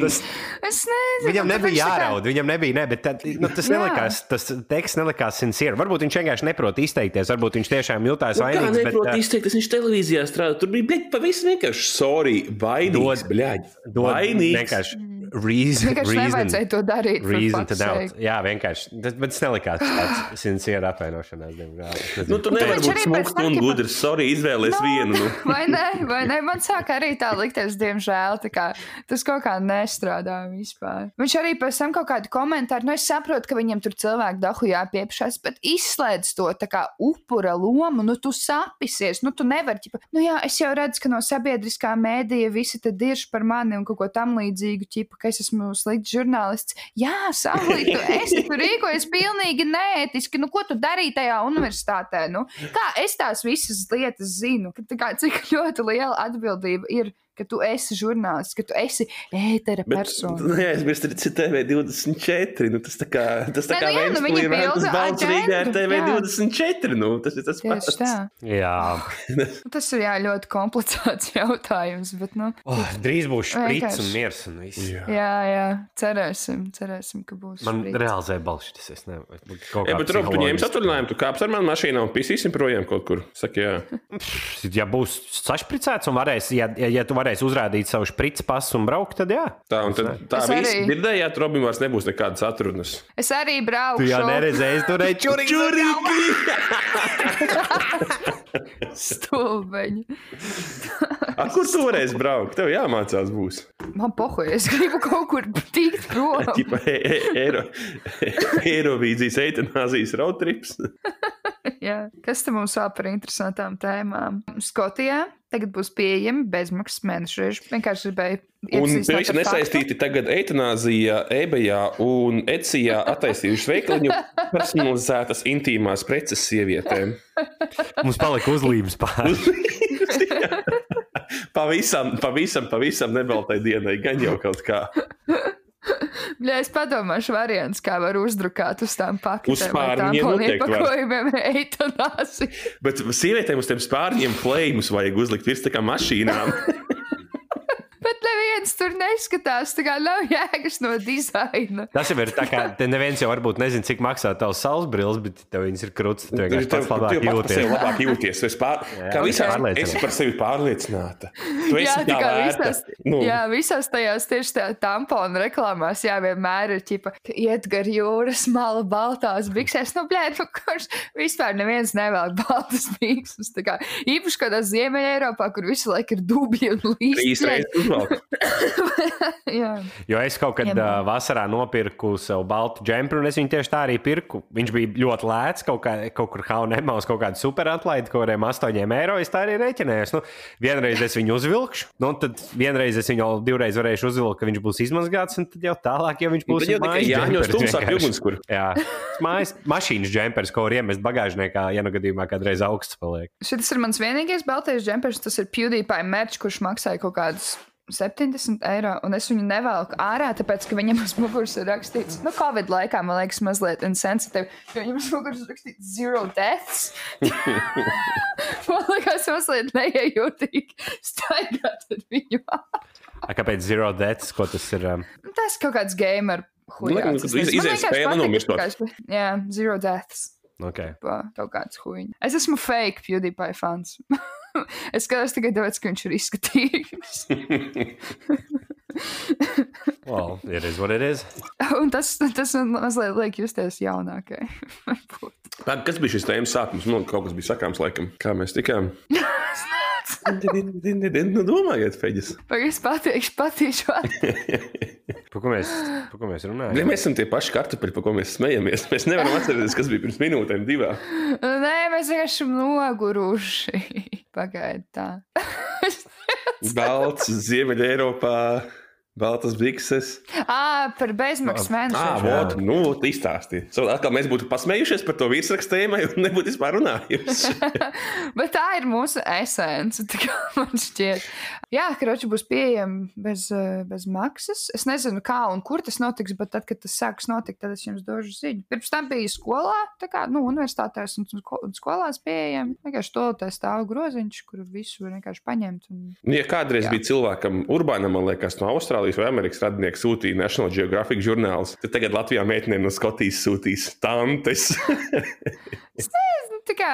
tas, es nezinu. Viņam nebija jāraud, viņam nebija, ne, bet tā, nu, tas Jā. nelikās, tas teksts nelikās sincere. Varbūt viņš vienkārši neprot izteikties, varbūt viņš tiešām jutās nu, vainīgs. Kā neprot bet, izteikties, viņš televīzijā strādā. Tur bija, bļaļ, pavisam vienkārši sorry, vainīgs, bļaļ. Vainīgs. Vienkārši reason. Vienkārši nevajadzēja to darīt. Reason to doubt. Jā, vienkārši. Tas, bet tas nelikās tāds sincere apvainošanās, diemžēl. Nu, tu nevari būt smūgs un gudrs. Sorry, izvēlies no, vienu. Nu. Vai ne? Vai ne? Man sāk arī tā likties, diemžēl. Kā, tas kaut kā nestrādā vispār. Viņš arī pēc tam kaut kādu komentāru, nu es saprotu, ka viņam tur cilvēku dahu jāpiepšās, bet izslēdz to tā kā upura lomu, nu tu sapisies, nu tu nevari, ķipa, nu jā, es jau redzu, ka no sabiedriskā mēdīja visi te dirž par mani un kaut ko tam līdzīgu, ķipa, ka es esmu slikts žurnālists. Jā, Saulīt, tu esi tur rīkojies pilnīgi neētiski. Nu, ko tu darīji tajā universitātē? Nu, kā es tās visas lietas zinu? Kā, cik ļoti liela atbildība ir ka tu esi žurnālists, ka tu esi ētera persona. Nu, jā, es biju TV24. Nu, tas tā kā, tas tā kā ne, nu, jā, nu, tas balts Rīgā ir TV24. Nu, tas ir tas pats. Tā. Jā. tas ir jā, ļoti komplicēts jautājums. Bet, nu, oh, drīz būs šprits un miers un viss. Jā. jā, jā, cerēsim, cerēsim, ka būs. Man šprits. realizē balšķis. Es nevaru. Jā, bet Rob, tu ņēmis atvaļinājumu, tu kāps ar mani mašīnā un pisīsim projām kaut kur. Saki, jā. ja būs sašpricēts un varēs, ja, ja, ja tu varēsi varēs uzrādīt savu sprites pasu un braukt, tad jā. Tā, un tad, tā Es viss arī. dzirdējāt, Robim vairs nebūs nekādas atrunas. Es arī braucu. Tu jau neredzēji, tur ir čurīgi. Stulbeņi. A, kur tu varēsi braukt? Tev jāmācās būs. Man pohoja, es gribu kaut kur tikt prom. Tipa e- e- Eiro- Eirovīzijas eitanāzijas roadtrips. Jā. Kas te mums vēl par interesantām tēmām? Skotijā tagad būs pieejami bezmaksas mēnešu režīmi. Vienkārši gribēju. Un pavisam nesaistīti tagad eitanāzijā, ebejā un ecijā attaisījuši veikaliņu personalizētas intīmās preces sievietēm. Mums palika uzlīmes pāri. Pavisam, pavisam, pavisam nebaltai dienai, gan jau kaut kā. Jā, es padomāšu, variants, kā var uzdrukāt uz tām paketēm. Uz spārniņiem vai noteikti var. pakojumiem eitanāsi. Bet sievietēm uz tiem spārņiem flēmus vajag uzlikt virs tā kā mašīnām. Neviens tur neskatās, tā kā nav jēgas no dizaina. Tas jau ir tā, kā te neviens jau varbūt nezina, cik maksā tavs saules brilles, bet tev viņas ir krūtis. Tu vienkārši pats labāk sevi jūties. labāk jūties. Es pār... Jā, kā visā pārliecināta. esi par sevi pārliecināta. Tu esi Jā, tā tā kā vērta. visās, Nu, jā, visās tajās tieši tajā tamponu reklāmās, jā, vienmēr ir ķipa, ka iet gar jūras malu baltās biksēs. Nu, blēd, nu, kurš vispār neviens nevēl baltas bikses. Tā īpaši kādā Ziemeļa Eiropā, kur visu laiku ir dubļi un Trīs Jo es kaut kad Jā. uh, vasarā nopirku sev baltu džempli, un es viņu tieši tā arī pirku. Viņš bija ļoti lēts, kaut, kā, kaut kur Haunamā uz kaut kādu super atlaidi, kaut kādiem 8 eiro. Es tā arī rēķinējos. Nu, vienreiz es viņu uzvilkšu, nu, tad vienreiz es viņu divreiz varēšu uzvilkt, ka viņš būs izmazgāts, un tad jau tālāk, ja viņš būs pie vienkārši. ugunskura. Jā, mājas mašīnas džempers, ko var iemest bagāžniekā, ja nu gadījumā kādreiz augsts paliek. šis ir mans vienīgais baltais džempers. Tas ir PewDiePie merch, kurš maksāja kaut kādus 70 eiro, un es viņu nevelku ārā, tāpēc, ka viņam uz muguras ir rakstīts, nu, Covid laikā, man liekas, mazliet insensitīvi, jo viņam uz muguras ir rakstīts zero deaths. man liekas, mazliet neiejūtīgi staigāt ar viņu. A, Kāpēc Zero Deaths, ko tas ir? Um, Tas kaut kāds gamer. Nu, laikam, kad iz- izies spēle nomirstot. Jā, zero deaths. okay. pa kaut kāds huīņš. Es esmu fake PewDiePie fans. es skatos tikai tāpēc, ka viņš ir izskatīgs. well, it is what it is. Un tas, tas man mazliet liek justies jaunākai. Kas bija šis tēmas sākums? Man kaut kas bija sakāms, laikam, kā mēs tikām. Nu, domājiet, Feģis. Pagaidzi, patīkšu, patīkšu. Par ko mēs, par ko mēs runājam? Ja mēs esam tie paši kartupeļi, par ko mēs smejamies. Mēs nevaram atcerēties, kas bija pirms minūtēm, divām. Nē, mēs vienkārši esam noguruši. Pagaidi, tā. Balts, Ziemeļa Eiropā, baltas bikses. Ā, par bezmaksas Ah, mēnešu. vot, nu, izstāstīja. So, atkal mēs būtu pasmējušies par to virsrakstu tēmai un nebūtu vispār runājuši. Bet tā ir mūsu esence, tā kā man šķiet. Jā, kroči būs pieejami bez, eh, bez maksas. Es nezinu, kā un kur tas notiks, bet tad, kad tas sāks notikt, tad es jums došu ziņu. Pirms tam bija skolā, tā kā, nu, universitātēs un un skolās pieejami. Vienkārši to tā stāv groziņš, kur visu var vienkārši paņemt. Un... Ja kādreiz. Jā. bija cilvēkam, urbānam, man liekas, no Austrālijas vai Amerikas radinieks sūtīja National Geographic žurnāls, tad tagad Latvijā meitenēm no Skotijas sūtīs tantes. Tā kā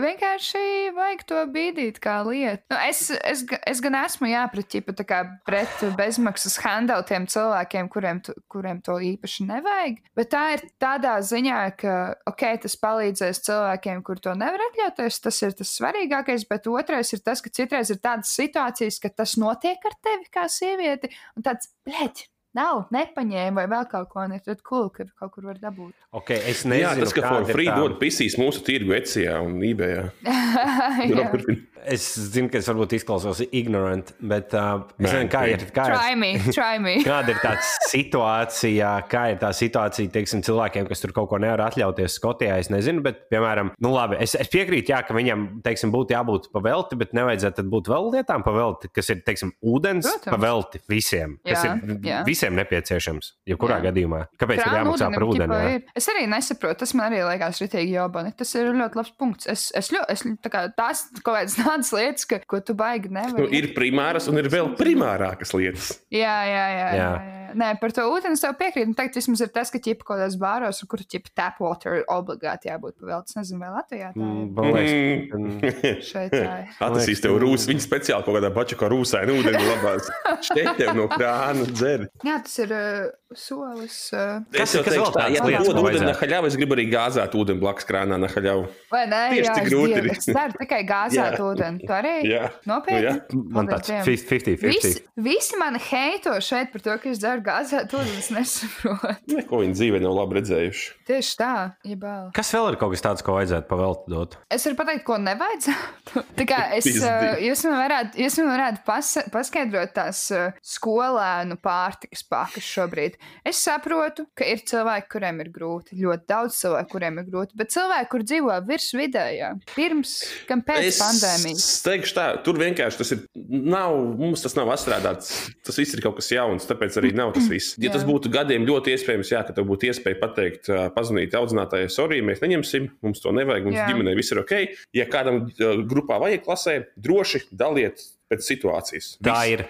vienkārši vajag to bīdīt kā lietu. Nu, es, es, es gan esmu jāpretķipa tā kā pret bezmaksas handoutiem cilvēkiem, kuriem, tu- kuriem to īpaši nevajag. Bet tā ir tādā ziņā, ka, ok, tas palīdzēs cilvēkiem, kur to nevar atļauties. Tas ir tas svarīgākais, bet otrais ir tas, ka citreiz ir tādas situācijas, ka tas notiek ar tevi kā sievieti, un tāds, bleģi. Nav, nepaņēma vai vēl kaut ko, ir tad cool, ka kaut kur var dabūt. Okay, es nezinu, Jā, tas, ka for free tā- dod pisīs mūsu tirgu Ecijā un eBayā. Es zinu, ka es varbūt izklausos ignorant, bet uh, es Nē, nezinu, kā ir. Kā ir Try me, try me. Kāda ir tā situācija, kā ir tā situācija, teiksim, cilvēkiem, kas tur kaut ko nevar atļauties Skotijā? Es nezinu, bet, piemēram, nu labi, es, es piekrītu, jā, ka viņam, teiksim, būtu jābūt pavelti, bet nevajadzētu tad būt vēl lietām pavelti, kas ir, teiksim, ūdens Protams. pavelti visiem, kas Jā, ir jā. visiem nepieciešams, jebkurā Jā. gadījumā. Kāpēc ir Krāna jāmaksā ūdenim par ūdeni? jā? ir. Es arī nesaprotu, tas man arī liekas ritīgi jobani. Tas ir ļoti labs punkts. Es, es, ļo, es tā kā tās kaut kādas tādas lietas, ka, ko tu baigi Nu, nevari. ir primāras un ir vēl primārākas lietas. Jā. jā, Jā. jā, jā. Jā. Nē, par to ūdeni es tev piekrītu. Tagad vismaz ir tas, ka ķipa kaut kādās bāros, kur ķipa tap water obligāti jābūt pavēlts. Nezinu, vai Latvijā tā ir. Man liekas, Šeit tā ir. Atasīs tev rūs, viņa speciāli kaut kādā pačā kā rūsēna ūdeni labās. Šeit tev no krāna dzer. Jā, tas ir uh, solis. Uh, Es jau kas teikšu, vēl tā, ja lietas, dod ūdeni nahaļāvu, es gribu arī gāzēt ūdeni blakus krānā nahaļāvu. vai nē, Tieši es grūti ir. Es ceru tikai gāzēt ūdeni. Tu arī? Jā. Nopietni? Man tāds Dievam. 50-50. Visi, visi mani heito šeit par to, ka es dzeru gāzēt ūdeni. Es nesaprotu. Neko viņa dzīvē nav labi redzējuši. Tieši tā, ja bail. Kas vēl ir kaut kas tāds, ko vajadzētu pavēlti dot? Es varu pateikt, ko nevajadzētu. Tā kā es, uh, jūs man varētu, jūs man varētu pas, paskaidrot tās uh, skolēnu pārtikas pakas šobrīd. Es saprotu, ka ir cilvēki, kuriem ir grūti. Ļoti daudz cilvēku, kuriem ir grūti. Bet cilvēki, kur dzīvo virs vidējā, pirms, kam pēc pandēmijas. Es teikšu, tā, tur vienkārši tas ir. Nav, mums tas nav atstrādāts. Tas viss ir kaut kas jauns, tāpēc arī nav tas viss. Ja Jā. tas būtu gadiem ļoti iespējams, jā, ka tev būtu iespēja pateikt, ā, pazvanīt audzinātājai, sorry, mēs neņemsim, mums to nevajag, mums Jā. ģimenei viss ir ok. Ja kādam grupā vajag klasē, droši daliet pēc situācijas. Tā Viss. ir.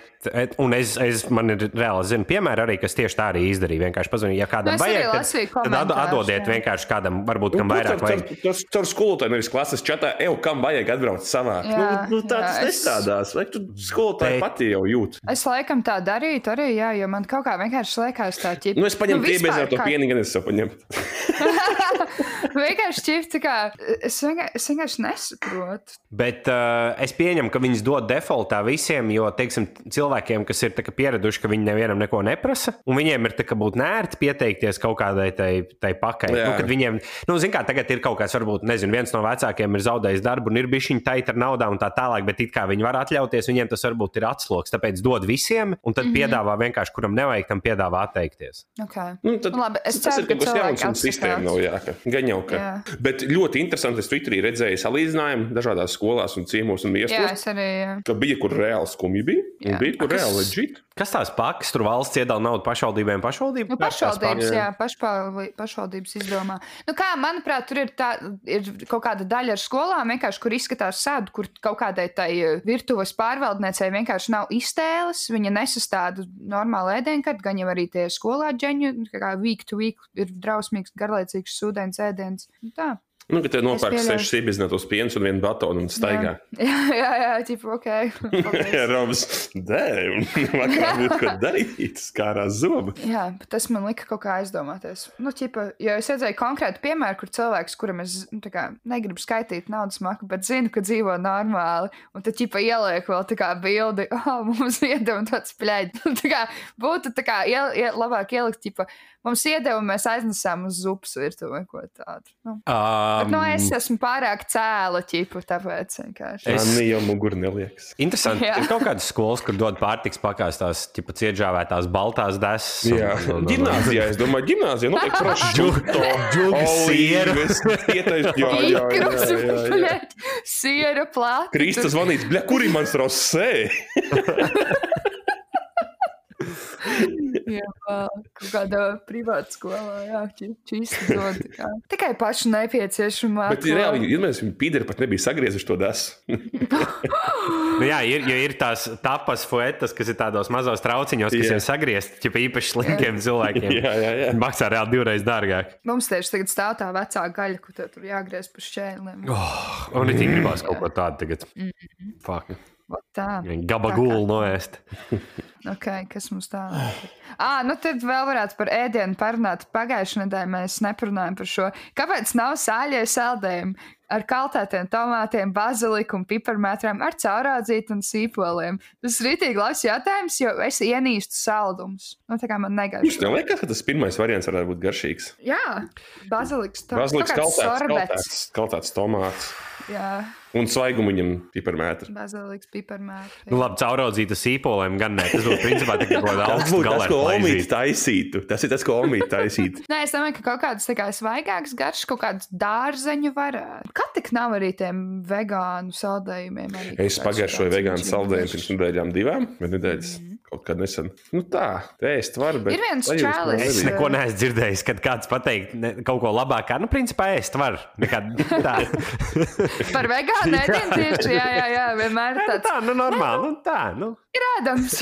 Un es, es man ir reāli zinu, piemēram, arī kas tieši tā arī izdarīja. Vienkārši pazvanīja, ja Nu, kādam es arī vajag, tad, tad komentārus, atdodiet jā. vienkārši kādam, varbūt kam Nu, vairāk vajag. caur- Caur skolotāju, nevis klases čatā, ej, kam vajag atbraukt savākt. Jā, nu, nu, tā tas es- nestrādās. Vai tu skolotāji pati jau jūt? Es laikam tā darītu arī, jā, jo man kaut kā vienkārši liekas tā ķipa. Nu, es paņemu nu, vispār piebiezēto kā- pienu, gan es savu paņemu. vienkārši ķipa, tā kā es vienkārši, es vienkārši nesaprotu. Bet uh, es pieņemu, ka viņas dod defaultā visiem, jo, teiksim, cilvēkiem, kas ir kā pieraduši, ka viņi nevienam neko neprasa, un viņiem ir tā kā būt nērti pieteikties kaut kādai tai, tai pakai. Jā. Nu, kad viņiem, nu, zin kā, tagad ir kaut kāds, varbūt, nezinu, viens no vecākiem ir zaudējis darbu un ir bijis viņa taita ar naudām un tā tālāk, bet it kā viņi var atļauties, viņiem tas varbūt ir atsloks. Tāpēc dod visiem, un tad mm -hmm. piedāvā vienkārši, kuram nevajag, tam piedāvā atteikties. Okay. Nu, tad, Nu, labi, es tas ceru, ir ka kaut kas jauns un sistēma nav jāka. Gan jau ka. Jā. Bet ļoti interesanti, es Twitterī redzēju salīdzinājumu dažādās skolās un ciemos un Jā, miestos, es arī. jā. ka bija, kur reāli skumji bija, un Jā. bija, kur Kas- reāli leģit. Kas tās pakas, tur valsts iedala naudu pašvaldībiem, pašvaldībiem? Nu, pašvaldības, jā. pašpārli- pašvaldības izdomā. Nu, kā, manuprāt, tur ir, tā, ir kaut kāda daļa ar skolām, vienkārši, kur izskatās sēdu, kur kaut kādai tai eh, virtuves pārvaldniecei vienkārši nav iztēles. Viņa nesastāda normālu ēdienkarti, gan jau arī tie skolā ģeņi, kā week to week ir drausmīgs, garlaicīgs sūdens ēdiens. Nu, tā. Nu, ka te nopērk sešas iebizinātos pienus un vienu batonu un staigā. Jā, jā, jā, tipo, ok. Jā, Romas, dēļ, vakarā būtu ko darīt, skārā zobu. Jā, bet tas man lika kaut kā aizdomāties. Nu, ķipa, jo es redzēju konkrētu piemēru, kur cilvēks, kuram es nu, kā, negribu skaitīt naudas maku, bet zinu, ka dzīvo normāli. Un tad, ķipa, ieliek vēl tā kā bildi, oh, mums iedeva tāds pļaļs. tā kā būtu tā kā iel, iel, labāk ielikt, ķipa, mums iedeva, mēs aiznesām uz zupas virtuvi vai ko tādu. Nu. Bet, Um, nu, es esmu pārāk cēla, ķipa, tāpēc vienkārši. Es- Man jau mugur neliekas. Interesanti. Jā. Ir kaut kādas skolas, kur dod pārtiks pakās tās ķipa, ciedžāvētās baltās desas. un- Jā, un- un- gimnāzijā, es domāju, gimnāzijā notiek prošķūto, džugas sieru. Pietais, jā, jā, jā, jā, jā. bļaļ, siera plāta. Krista zvanīts, bļa, kur ir mans rosē? Jā, kaut kādā privātā skolā, jā, čīsti dod. tā kā. Tikai pašu nepieciešamā. Bet reāli, iedomājieties, viņi pīderi pat nebija sagriezuši to desu. Nu, jā, ir, jo ir tās tapas fuetas, kas ir tādos mazos trauciņos, kas Jā. ir sagriezti ķipa, īpaši slimiem cilvēkiem. Jā, jā, jā. Maksā reāli divreiz dārgāk. Mums tieši tagad stāv tā vecā gaļa, ko tev tur jāgriež pa šķēlēm. Oh, un it gribās kaut ko tādu tagad. Mm-hmm. Fuck. Gabagulu noēst. okay, kas mums tālāk? Ah, nu tad vēl varētu par ēdienu parunāt. Pagājušajā nedēļā mēs neparunājām par šo. Kāpēc nav sāļie saldējumi ar kaltētiem tomātiem, baziliku un piparmētriem, ar caurādzītu un sīpoliem? Tas ir rītīgi labs jautājums, jo es ienīstu saldumus. Nu, tā kā man Jums negaiš. neliekas, ka tas pirmais variants varētu būt garšīgs? Jā, baziliks. tā- Baziliks kaltēts, kaltēts, kaltēts tomāts Jā, un svaigumu viņam piparmētri. baziliks, piparmētri. Nu, labi, caurādzīta sīpoliem gan ne. Tas būtu principā tikai kaut kāda augsta būtu tas, ko Omīts galā. taisītu. Tas ir tas, ko Omīts taisītu. Nē, es domāju, ka kaut kādas tā kā svaigākas garšas, kaut kādas dārzeņu varētu. Kā tik nav arī tiem vegānu saldējumiem? arī Es kāds pagaršoju vegānu saldējumu pirms nedēļām, divām vai nedēļas. Kaut kad nesen. Nu tā, ēst var, bet. Ir viens čalis, Es neko neesmu dzirdējis, kad kāds pateikt ne, kaut ko labākā. Nu, principā, ēst var. Nekad tā. Par vegānu ēdienu tieši, jā, jā, jā, vienmēr Nē, nu, tāds. tā, nu, normāli. Nu, tā, nu. Ir ēdams.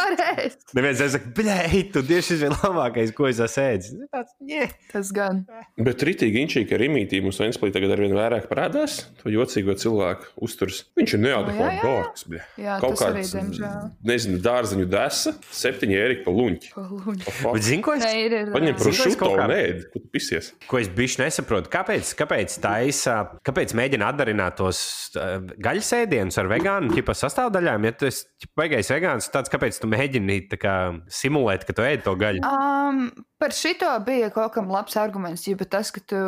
Neviens nesaka, blēj, tu tieši ir labākais, ko es esmu ēdis. Nu, Tāds, ņē. Tas gan. Bet rītīgi inčīgi ar imītī mums Ventspīlī tagad arvien vairāk parādās. To jocīgo cilvēku uzturs. Viņš ir jā, neadekvāti jā, jā. dārgs. Jā, Kaut arī, kāds, diemžēl. nezinu, dārziņu desa, septiņi ēriki pa luņķi. Paluņi. Bet zini, ko es, Nē, ir, ir. Paņem jā. par Zini, ko es šuto kaut kā- un ēd, ko tu pisies. ko es bijuši nesaprotu? Kāpēc, kāpēc, taisa, kāpēc mēģina atdarināt tos uh, gaļas ēdienus ar vegānu ķipa sastāvdaļām? Ja tu esi beigais vegāns, tāds, kāpēc tu mēģini tā kā, simulēt, ka tu ēd to gaļu? Um, par šito bija kaut kam labs arguments, jo tas, ka tu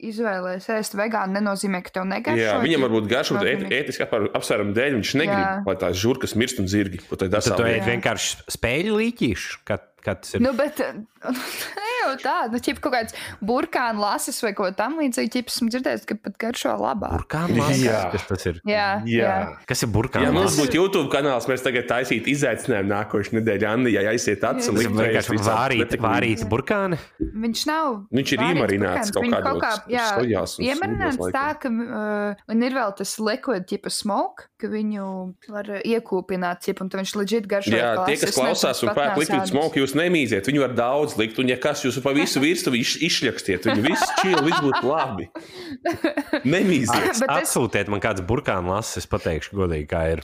izvēlējies ēst vegānu, nenozīmē, ka tev negaršo. Jā, viņam varbūt garšo, bet ēt- ētiski apsvērumu dēļ viņš negrib, Jā. lai tās žurkas mirst un zirgi. Tad tu ēd vienkārši spēļu līķīšu, kad, kad tas ir. Nu, bet jau tā, nu, ķip, kaut kāds burkānu lasis vai ko tam līdzīgu, ķip, esmu dzirdējis, ka pat garšo labāk. Burkānu Jā. Kas tas ir? Jā, jā. Jā. Kas ir Ja burkānu? mums lasis? būtu YouTube kanāls, mēs tagad taisītu izaicinājumu nākošais nedēļa. Anna, ja aiziet acis un likt vienkārši vārīt, vārīt burkāni. Viņš nav. Viņš ir iemarināts kaut viņš kādos jā, sojās un Iemarināts tā, ka uh, un ir vēl tas liquid tipa smoke, ka viņu var iekūpināt, cip, un viņš leģit garšo. Jā, kā tie, lasis, kas klausās un pērk likvidu nesādus. smoku, jūs nemīziet. Viņu var daudz likt, un ja kas jūs pa visu virsmu izšļakstiet, viņu visu čīlu, viss būtu labi. Nemīziet. Bet es- Atsūtiet man kāds burkānu lasis, es pateikšu godīgi, kā ir.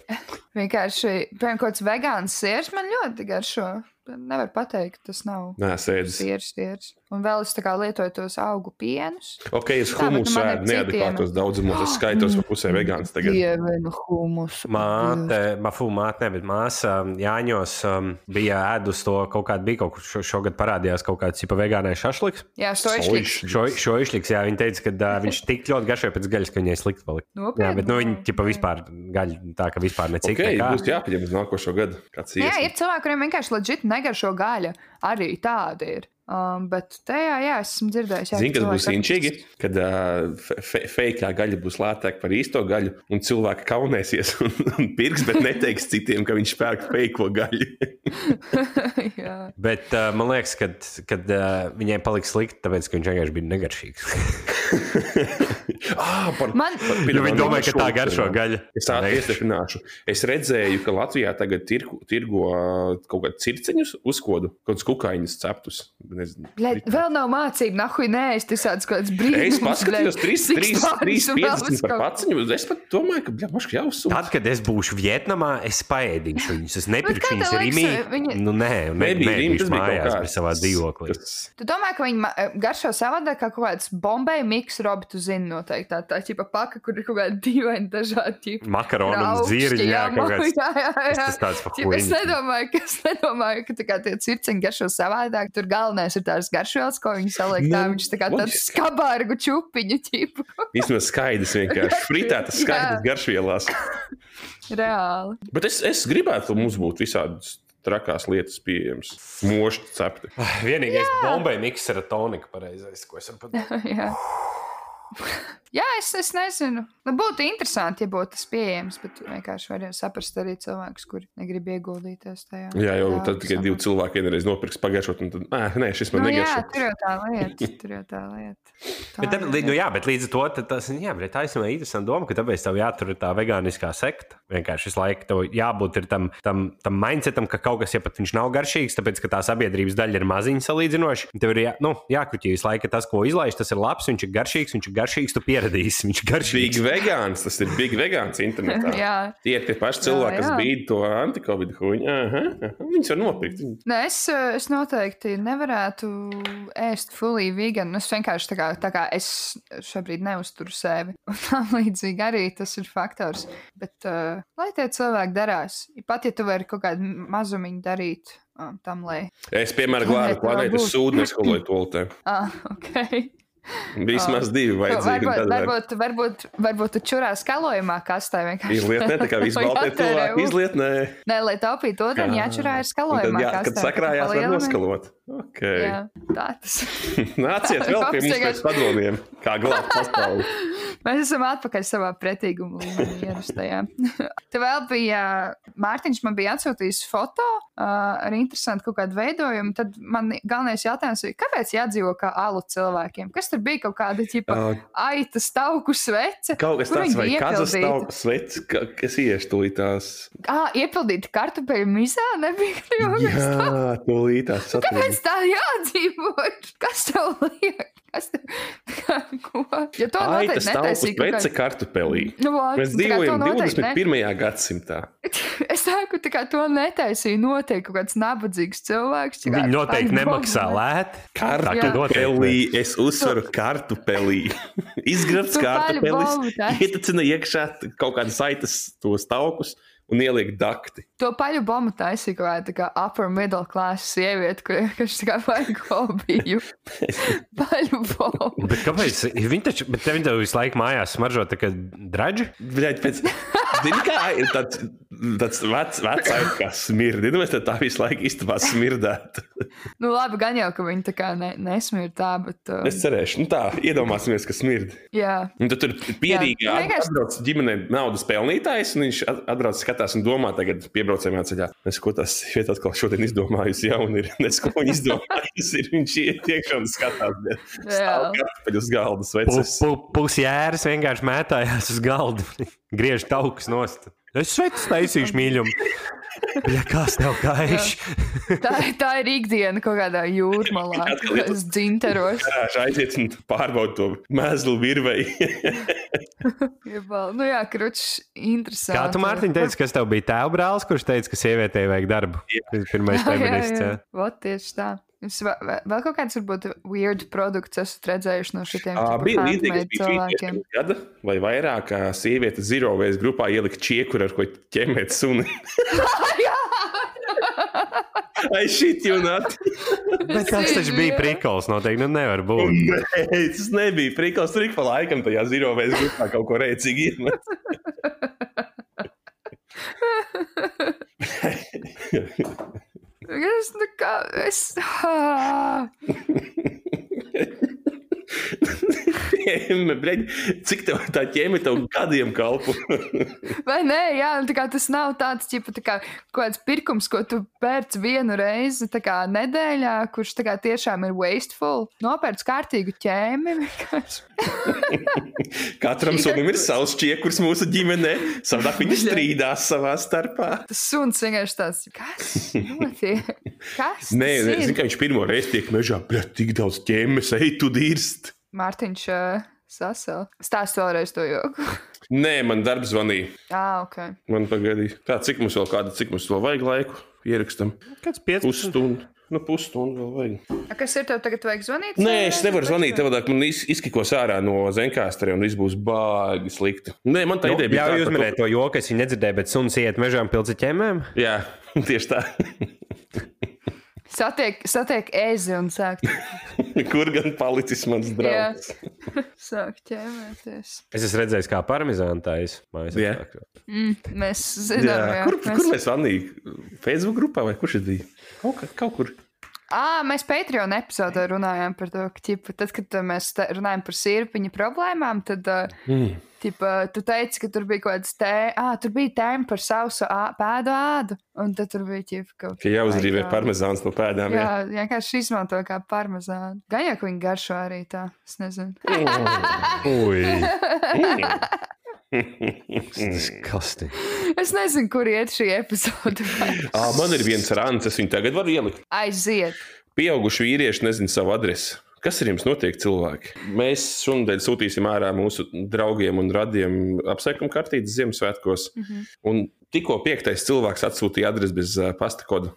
Vienkārši, piemēram, kaut kāds vegāns siers man ļoti garšo. Nevar pateikt, tas nav Nē, sēdz. siers, siers. Un vēl es tā kā lietoju tos augu pienus. Ok, es Tā, nu humusu ēdu neadekvātos daudzumos. Es skaitos pa pusē vegāns tagad. Dievinu humusu. Māte, mafu māte, ne, bet māsa um, Jāņos um, bija ēdus to kaut kādu, bija kaut kur šo, šogad parādījās kaut kāds tipa vegānais šašliks. Jā. Soišs. Šo, šo išliks, jā, viņa teica, ka uh, viņš tik ļoti garšoja pēc gaļas, ka viņai slikti palika. Jā, bet nu, viņa tipa vispār gaļa tā, ka vispār necik. Ok, nekā. būs jāpaņem uz nākošo gadu. Jā, ir cilvēki, kuriem vienkārši leģit negaršo gaļa. Arī tāda ir. Um, bet tajā, jā, esmu dzirdējis, jā, Zini, kas būs inčīgi, kad uh, fe- fejkā gaļa būs lētāka par īsto gaļu, un cilvēki kaunēsies un, un pirks, bet neteiks citiem, ka viņš pērk fejko gaļu. Bet uh, man liekas, ka uh, viņai paliks slikti, tāpēc, ka viņš vienkārši bija negaršīgs. ah, par, Man- par Jo viņi domāja, ka tā šo- garšo gaļa. Es tādu iestiprināšu. Es redzēju, ka Latvijā tagad tirgo, tirgo kaut kādus circeņus, uzkodu, kaut kādus kukaiņus ceptus. Nezinu, Bļaļ, vēl nav mācība, nahuj, nē, es tas tāds kaut kāds brīnums. Es paskatījos, 3, cik 3, stādus 3, un vēl 50 uz par kaut- paciņu. Es pat domāju, ka, bļa, moški jāuzsūta. Tad, kad es būšu Vietnamā, es paēdīšu viņus. Es nepirkšu kā viņus liekas, viņi- Nu, nē, ne, Nebija viņš tas bija mājās bija savā dzīvoklī. Tas- Tu domā, ka viņi eh, garšo savādāk kā kaut kāds bombēja miks, robi, tu zini noteikti tā, tā ķipa paka, kur ir kaut kādi dīvaini dažādi ķipa. Makaronu un zirņi, jā, kaut kāds. jā, jā, Tas jā. tas tāds pa Ķip, es nedomāju, ka, es nedomāju, ka tā kā tie circeņi garšo savādāk. Tur galvenais ir tās garšvielas, ko viņi saliek. Tā Nu, viņš tā kā tāds skabārgu čupiņu ķipu. Vismaz skaidrs, vienkārši fritētas skaidrs garšvielās. Reāli. Bet es, es gribētu, lai mums būtu visādas trakās lietas pieejamas. Mošķi cepti. Vienīgais bombai miksera tonika pareizais, ko es varu pateikt. Jā. Jā, es, es nezinu. Nu, būtu interesanti, ja būtu tas pieejams, bet vienkārši var saprast arī cilvēkus, kuri negrib ieguldīties tajā. Jā, jau Jā, tad tikai divi cilvēki vienreiz nopirks pagaišot, un tad, ah, nē, šis man Nu, jā, negaršo. tur jau tā lieta. Tur jau tā lieta. Tā Bet, li- nu, jā, bet līdz ar to tas jā, bet tā ir interesanta doma, ka tāpēc tev jātur tā vegāniskā sekta. Vienkārši visu laiku tev jābūt ir tam, tam, tam mindsetam, ka kaut kas, ja pat viņš nav garšīgs, tāpēc ka tā sabiedrības daļa ir maziņa salīdzinoši. Tev ir jā, nu, jākruķī visu laiku, ka tas, ko izlaiž, tas ir labs, viņš ir garšīgs, viņš ir garšīgs, tu pieradīsi. Viņš ir Big garšīgs. vegāns, tas ir big vegāns internetā. Jā. Tie ir tie paši cilvēki, Jā, kas jā. bīda to antikovidu huņu. Viņus var nopirkt. Nē, es, es noteikti nevarētu ēst fully vegan. Es vienkārši tā kā, tā kā es šobrīd neuzturu sevi. Un tam līdzīgi arī tas ir faktors. Bet, uh, lai tie cilvēki darās, pat ja tu vari kaut kādu mazumiņu darīt um, tam, lai. Es, piemēram, glābu planētu sūdu neskoloju toaletē. Ah, ok. Vismaz divi vajadzīgi. Varbūt, varbūt, varbūt, varbūt tu čurā skalojumā kastē vienkārši. Izlietnē, tā kā Vai baltie cilvēki izlietnē. Nē, lai taupītu ūdeni, jāčurā ir skalojumā jā, kad kastē. sakrājās, var noskalot. Okay. Jā, tā tas Nāciet vēl pie mums pēc padomiem, kā glābt pasauli. Mēs esam atpakaļ savā pretīguma līmenī ierastajā. Te vēl bija, Mārtiņš man bija atsūtījis foto uh, ar interesantu kaut kādu veidojumu. Tad man galvenais jautājums bija, kāpēc jādzīvo kā alu cilvēkiem? Kas tur bija kaut kāda ķipa Uh, aita stauku svece? Kaut kas tāds, vai kazas iepildīti? tauku svets, ka- kas ieštulītās. Ā, iepildīti kartupeļu mizā nebija. Jā, tūlītās Kāpēc tā jādzīvo? Kas tev liek? Kas tev? Ko? Ja to Ai, noteikti netaisīja kā- kartupelī. Nu, vot, Mēs tā kā dzīvojam noteikti ne- 21. gadsimtā. Es saku, ka to netaisīja noteikti kaut kāds nabadzīgs cilvēks. tā kā Viņi tā noteikti nemaksā lēti. Kartupelī, es uzsveru kartupelī. Izgrabs Tu paļu kartupelis, bombu taisi. ietecina iekšā kaut kādas saitas tos taukus un ieliek dakti. To paļu bombu taisīja kaut kāda tā kā upper middle class sieviete, kur- kas tā kā vajag hobiju. Paļu bombu. Bet kāpēc? Viņi taču, bet tev viņi visu laiku mājās smaržo tā kā draģi. Bļaļ, pēc... Zini, kā ir tāds, tāds vecs, vecs aiz, kā smirdi. Nu, mēs tā, visu laiku istabā smirdētu. Nu, labi, gan jau, ka viņi tā kā ne, nesmīr tā, bet. Uh, Es cerēšu, nu tā, iedomāsimies, ka smird. jā, Un tad tur pierīgi Jā, nu, vienkārši- atbrauc ģimenē naudas pelnītājs, un viņš at- atbrauc skatās un domā tagad piebraucējumā ceļā. Es ko tas šeit atkal šodien izdomājusi jauni ir. Nes ko viņi izdomājusi ir. Viņš iet iekšā un skatās. kartupeļu uz galda sveces. Pusjēras vienkārši mētājās uz galda. Griež taukus nost. Es sveicu taisīšu mīļumu. Ja kas tev kaiš? tā, tā ir ikdiena kaut kādā jūrmalā, kas dzinteros. Garāžā aiziet un pārbaud to mēslu virvei. Nu jā, kručs, interesanti. Kā tu, Mārtiņ, teici, kas tev bija tēva brālis, kurš teica, ka sievietei vajag darbu? Tas Pirmais feminists. jā. Vot tieši tā. Jums vēl kaut kāds, varbūt, weird produkts esat redzējuši no šitiem Ā, Bija līdzīgs bija cilvēkiem. gada vai vairāk, kā sieviete zirovēs grupā ielika čiekuru, ar ko ķemēt suni. Ai, šit jūnāt! Bet tas taču bija prikols, noteikti. Nu, nevar būt. Nē, tas nebija prikals. Tur ik pa laikam tajā zirovēs grupā kaut ko rēcīgi iemet. Es nekā, es. Ķēme, breģ, cik tev tā ķēme tev gadiem kalpo? Vai nē, jā, nu, tā kā tas nav tāds, ķipa, tā kā kaut kāds pirkums, ko tu pērc vienu reizi tā kā nedēļā, kurš tā kā tiešām ir wasteful. Nopērc kārtīgu ķēmi. vienkārši. Katram sunim ir savs čiekurs mūsu ģimenē. Savādāk viņi strīdās savā starpā. Tas suns vienkārši tāds, kas notiek? Kas? Nē, ir? zinu, ka viņš pirmo reizi tiek mežā, bet tik daudz ķēmes, ej, tu dirst. Mārtiņš uh, sasēl. Stāst vēlreiz to joku. Nē, man darbs zvanīja. ah, ok. Man pagaidīja. Tā, cik mums vēl kāda, cik mums vēl vajag laiku ierakstam? Kāds 15? Pusstundu. Nu, pusstundu vēl vajag. A, kas ir tev tagad vajag zvanīt? Nē, es nevaru zvanīt, tev man iz, izkikos ārā no zenkāstra un viss būs baigi slikti. Nē, man tā Nu, ideja bija. Jā, minējāt to joku, es viņu nedzirdēju, bet suns iet mežā un pilca ķemēm. Jā, tieši tā. Satiek, satiek ezi un sāk, Kur gan palicis mans draugs? sāk ķēmēties. Es esmu redzējis, kā parmezāna taisa apstākļos. Mm, mēs zinām, Jā, jā, kur, mēs... kur mēs zvanījām? Facebook grupā vai kurš tas bija? Kaut, kaut kur. À, mēs Patreon epizodē runājām par to, ka, ķipa, tad, kad mēs runājam par sirpiņu problēmām, tad Mm. ķipa, tu teici, ka tur bija kaut kāds tē, ah, tur bija tēma par sausu pēdu ādu, un tad tur bija ķipa kaut Ka jāuzrīvē kā- parmezāns no pēdām. Jā, vienkārši izmanto kā parmezānu. Gan jau, ka viņi garšo arī tā, es nezinu. Ui, Jā. disgusting. Es nezinu, kur iet šī epizode. Ā, man ir viens rāns, es viņu tagad varu ielikt. Aiziet. Pieauguši vīrieši nezina savu adresi. Kas ar jums notiek, cilvēki? Mēs šonadēļ sūtīsim ārā mūsu draugiem un radiem apsveikumu kartītes Ziemassvētkos. Mm -hmm. Un tikko piektais cilvēks atsūtīja adresi bez uh, pasta koda.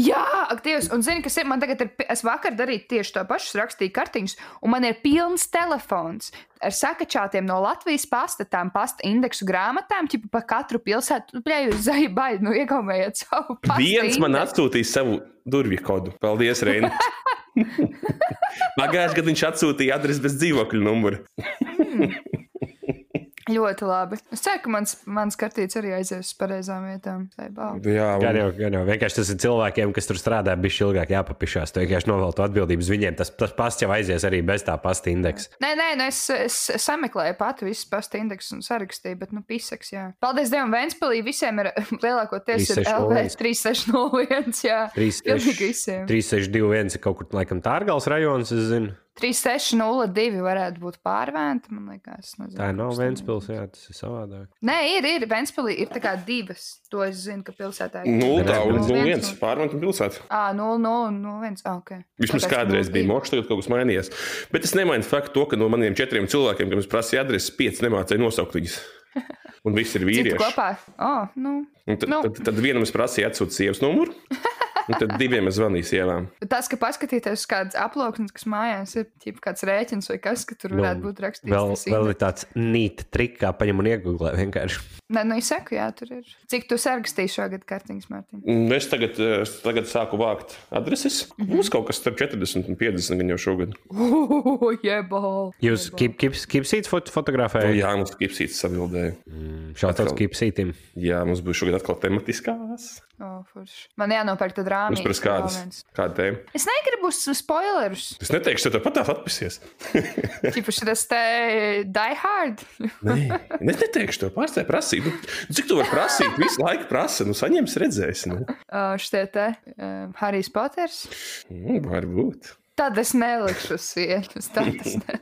Jā, ak, Dievs, un zini, kas ir? Man tagad ir, es vakar darīju tieši to pašu, rakstīju kartiņus, un man ir pilns telefons ar sakačātiem no Latvijas pasta, tām pasta indeksu grāmatām, ķipa pa katru pilsētu. Bļai, jūs zai baidi, nu iegaumējiet savu Viens man indeksu. atsūtīja savu durvju kodu. Paldies, Reina! Pagājušajā gadā viņš atsūtīja adresi bez dzīvokļa numura. Ļoti labi. Es ceru, ka mans, mans kartīts arī aizies uz pareizām vietām. Jā, Gan un, jau, gan jau. Vienkārši tas ir cilvēkiem, kas tur strādā, bija ilgāk jāpapišās. Tu vienkārši atbildību uz viņiem. Tas, tas pasts jau aizies arī bez tā pasta indeksa. Nē, nē, nu es, es sameklēju pati visus pasta indeksus un sarakstīju, bet, nu, pisaks, jā. Paldies Dievam, Ventspilī visiem ir lielākoties ir LV 3601, jā. Pilnīgi visiem. 3621 ir kaut kur laikam Tārgals rajons, es zinu. 3602 varētu būt pārvērta, man liekas. Nezinu, Tā nav Ventspils, jā, tas ir savādāk. Nē, ir, ir. Ventspilī ir tā kā divas. To es zinu, ka pilsētā ir. Nulli tā un Redz, nulli viens pārmantu pilsētā. Ā, 0, 0, 0, 1. Ah, ok. Vismaz kādreiz 02. bija moks, tagad kaut kas mainījies. Bet es nemainu faktu, to, ka no maniem četriem cilvēkiem, kam es prasīju adresi, pieci nemācīja nosaukt viņus. Un viss ir vīrieši. kopā. Oh, nu. Un tad, Nu. tad, tad vienam es prasīju atsūtīt sievas numuru, un tad diviem es zvanīju sievām. Bet Tas, ka paskatīties uz kādas aploksnes, kas mājās ir ķip, kāds rēķins vai kas, ka tur varētu būt rakstīts. Nu, Vēl, vēl ir tāds nīta triks, kā paņem un iegūlē vienkārši. Nē, nu, es saku, jā, tur ir. Cik tu sarakstīji šogad kartiņas, Mārtiņ? Un Es tagad, es tagad sāku vākt adreses. Mhm. Mums kaut kas starp 40 un 50 gan jau šogad. Ugh, jebal. Jūs kipsītas fot O, fotografējat? jā, mums kipsītis sabildēja. Šāds atkal. kipsītim. Jā, mums būs šogad atkal tematiskās. Oh, forši. Man jānopērk tad Mums pēc kādas, kāda tēma. Es negribu spoilerus. Es neteikšu, ka tev pat tā atpūsies. Čipaši tas te die hard. Nē, es neteikšu, tev pārstāj prasīt. Nu, cik tu vari prasīt? Visu laiku prasa, nu saņems redzēs. Nu. Uh, Šitie te uh, Harijs Poters. Mm, varbūt. Tad es nelikšu uz sienas. Tā tas ne.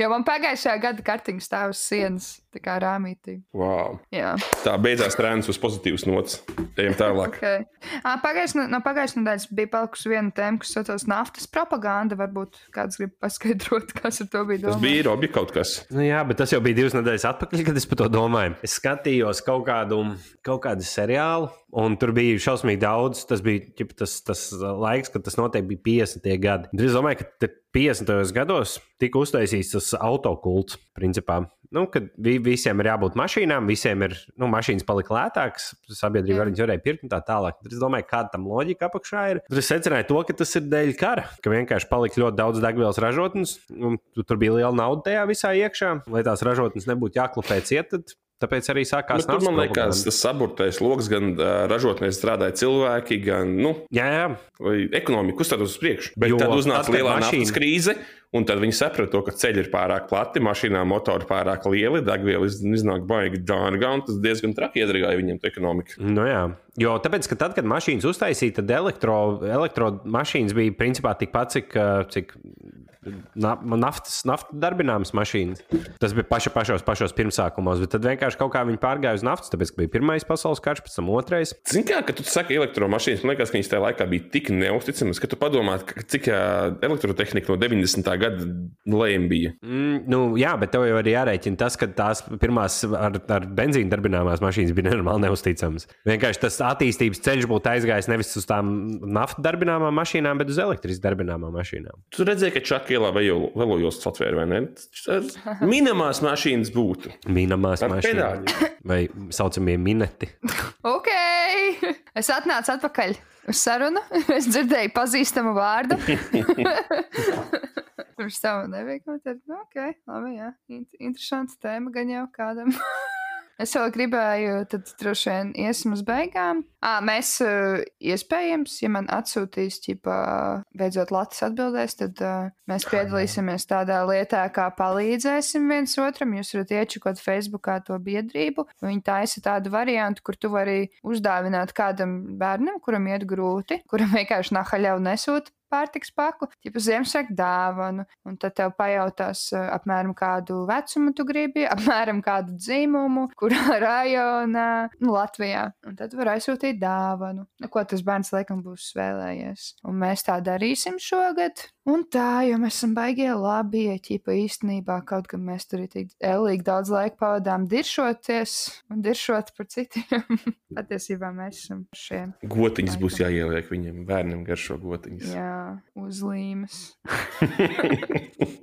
Jo man pagājušajā gada kartiņa stāv uz sienas, tā kā rāmītī. Wow. Jā, Tā beidzās trends uz pozitīvas nots. Ejam tālāk. ok. Ah, pagājušā, no pagājušās nedēļas bija palikusi viena tēma, kas saucās naftas propaganda. Varbūt kāds grib paskaidrot, kas ar to bija Tas domāts. bija Robi kaut kas. Nu, jā, bet tas jau bija divas nedēļas atpakaļ, kad es par to domāju. Es skatījos kaut kādu, kaut kādu seriālu, un tur bija šausmīgi daudz. Tas bija ķip, tas, tas laiks, kad tas noteikti bija 50. gadi. Tad es domāju, ka te 50. gados tika uztaisīts tas autokults, principā. Nu, kad vi, visiem ir jābūt mašīnām, visiem ir nu, mašīnas palika lētākas, sabiedrība arī varēja pirkt un tā tālāk. Tad es domāju, kāda tam loģika apakšā ir. Tad es secināju to, ka tas ir dēļ kara, ka vienkārši palika ļoti daudz degvielas ražotnes, un tu- tur bija liela nauda tajā visā iekšā. Lai tās ražotnes nebūtu jāklupē ciet, tad tāpēc arī sākās Bet tur, man liekas, tas saburtais lokus gan uh, ražotnēs strādāja cilvēki, gan nu, Jā, jā, vai ekonomika uzstādījās uz priekšu. Bet Jo tad uznāca lielā mašīna- naftas krīze, un tad viņi saprata, ka ceļi ir pārāk plati, mašīnām motori pārāk lieli, degviela iz- iznāk baigi dārga, un tas diezgan traki iedragāja viņiem ekonomiku. Nu, jā. Jo tāpēc, ka tad, kad mašīnas uztaisīja, tad elektro, elektromašīnas bija principā tikpat, cik, cik na, naftas, naftas darbināmas mašīnas. Tas bija paša, pašos, pašos pirmsākumos, bet tad vienkārši kaut kā viņi pārgāja uz naftas, tāpēc, ka bija pirmais pasaules karš, pēc tam otrais. Zini, kā, kad tu saki elektromašīnas, man liekas, ka viņas tajā laikā bija tik neusticamas, ka tu padomā, cik elektrotehnika no 90. gada lejiem bija. Mm, nu, jā, bet tev jau arī jārēķina tas, ka tās pirmās ar, ar benzīnu darbināmās mašīnas bija nenormāli neusticamas. Vienkārši tas attīstības ceļš būtu aizgājis nevis uz tām naftas darbināmām mašīnām, bet uz elektrības darbināmām mašīnām. Tu redzēji, ka Čakīlā vēl jūs atvērt, vai ne? Minamās mašīnas būtu. Minamās Ar mašīnas pedāļiem. vai saucamie mineti. Ok, es atnācu atpakaļ uz sarunu. Es dzirdēju pazīstamu vārdu. Pirms tam nebija kaut kāda. Nu, ok, labi, jā. Int interesanta tēma gan jau kādam. Es vēl gribēju, tad droši vien iesim uz beigām. À, mēs iespējams, ja man atsūtīs, ķipā, beidzot Latvijas atbildēs, tad uh, mēs piedalīsimies tādā lietā, kā palīdzēsim viens otram. Jūs varat iečukot Facebookā to biedrību. Viņi taisa tādu variantu, kur tu vari uzdāvināt kādam bērnam, kuram iet grūti, kuram vienkārši nahaļau nesūt pārtiks paku, tipu Ziemassvētku dāvanu, un tad tev pajautās uh, apmēram kādu vecumu tu gribi, apmēram kādu dzimumu, kurā rajonā, nu, Latvijā. Un tad var aizsūtīt dāvanu, nu, ko tas bērns laikam būs vēlējies. Un mēs tā darīsim šogad. Un tā, jo mēs esam baigie labi, ja ķipa īstenībā kaut gan mēs tur ir tik ellīgi daudz laika pavadām diršoties un diršot par citiem. Patiesībā mēs esam šiem. Gotiņas būs jāieliek viņiem, bērniem garšo gotiņas. Jā, uzlīmes.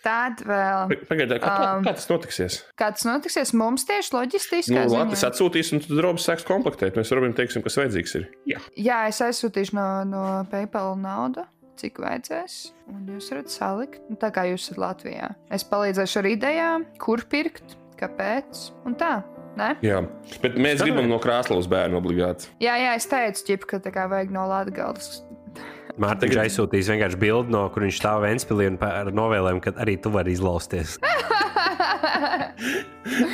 Tad vēl. Pagaidā, kā, Um, kā tas notiksies? Kāds notiksies mums tieši loģistiskā Nu? Latvijas atsūtīs, un tad Robs sāks komplektēt. Mēs Robim teiksim, kas vajadzīgs ir. Jā. Jā, es aizsūtīšu no, no PayPal naudu. cik vajadzēs. Un jūs varat salikt, nu, tā kā jūs esat Latvijā. Es palīdzēšu ar idejām, kur pirkt, kāpēc un tā. Ne? Jā, bet mēs gribam no Krasnodas bērnu obligāti. Jā, jā, es teicu, ķip, ka tā kā vajag no Latvijas. Mārtiņš aizsūtīs vienkārši bildi, no kur viņš stāv Ventspīlī un ar novēlējumu, ka arī tu vari izlausties.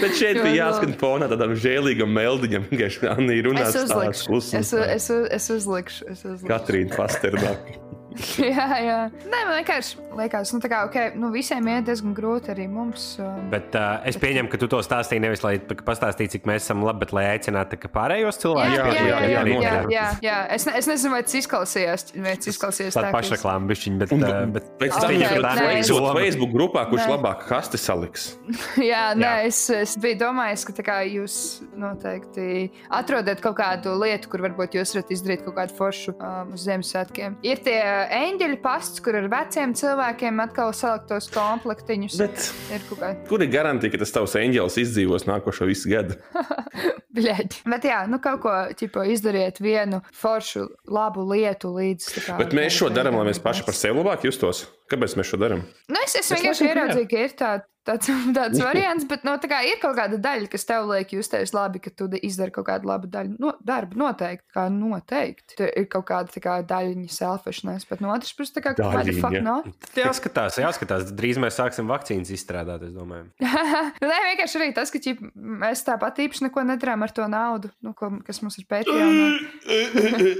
Bet šeit bija jāskan fonā tādam žēlīgam meldiņam, vienkārši Anna ir Es uzlikšu, es, u- es, u- es uzlikšu. Es uzlikšu. Katrīna Pasternaka. jā, jā. Nē, man vienkārši liekas, nu, tā kā, okay, nu, visiem iet diezgan grūti arī mums. Um, Bet uh, es pieņemu, ka tu to stāstīji nevis lai pa- pastāstītu, cik mēs esam labi, bet lai aicinātu pārējos cilvēkus. jā, jā, jā, jā, jā, jā, jā, jā. Es, ne, es nezinu, vai tas izklausījās, vai tas izklausījās tā, pašreklāma bišķiņa, bet, Un, uh, bet Pēc tam nē. ir Nē. Facebook grupā, kurš Nē. labāk kasti saliks. Jā, nē, Jā. es, es biju domājis, ka tā kā jūs noteikti atrodat kaut kādu lietu, kur varbūt jūs varat izdarīt kaut kādu foršu um, uz Ziemassvētkiem. Ir tie eņģeļu pasts, kur ar veciem cilvēkiem atkal saliktos komplektiņus. Bet Ir kaut kāda kur ir garantija, ka tas tavs eņģelis izdzīvos nākošo visu gadu? bļaģa. Bet jā, nu kaut ko ķipo, izdariet vienu foršu, labu lietu līdz. kā- Bet mēs šo darām, lai mēs paši par sevi labāk justos. Kāpēc mēs šo darām? Nu, es, es Es vienkārši ieraudzīju, ka ir tā, tāds, tāds variants, bet nu, tā kā ir kaut kāda daļa, kas tev liek justies labi, ka tu izdari kaut kādu labu daļu. No, darbu noteikti, kā noteikti. Tur ir kaut kāda kā, daļiņa selfishness, bet no otras puses, kā kāda fuck no. jāskatās, jāskatās. Drīz mēs sāksim vakcīnas izstrādāt, es domāju. Nē, vienkārši arī tas, ka ķip, mēs tāpat īpaši neko nedarām ar to naudu, nu, ko, kas mums ir Patreon.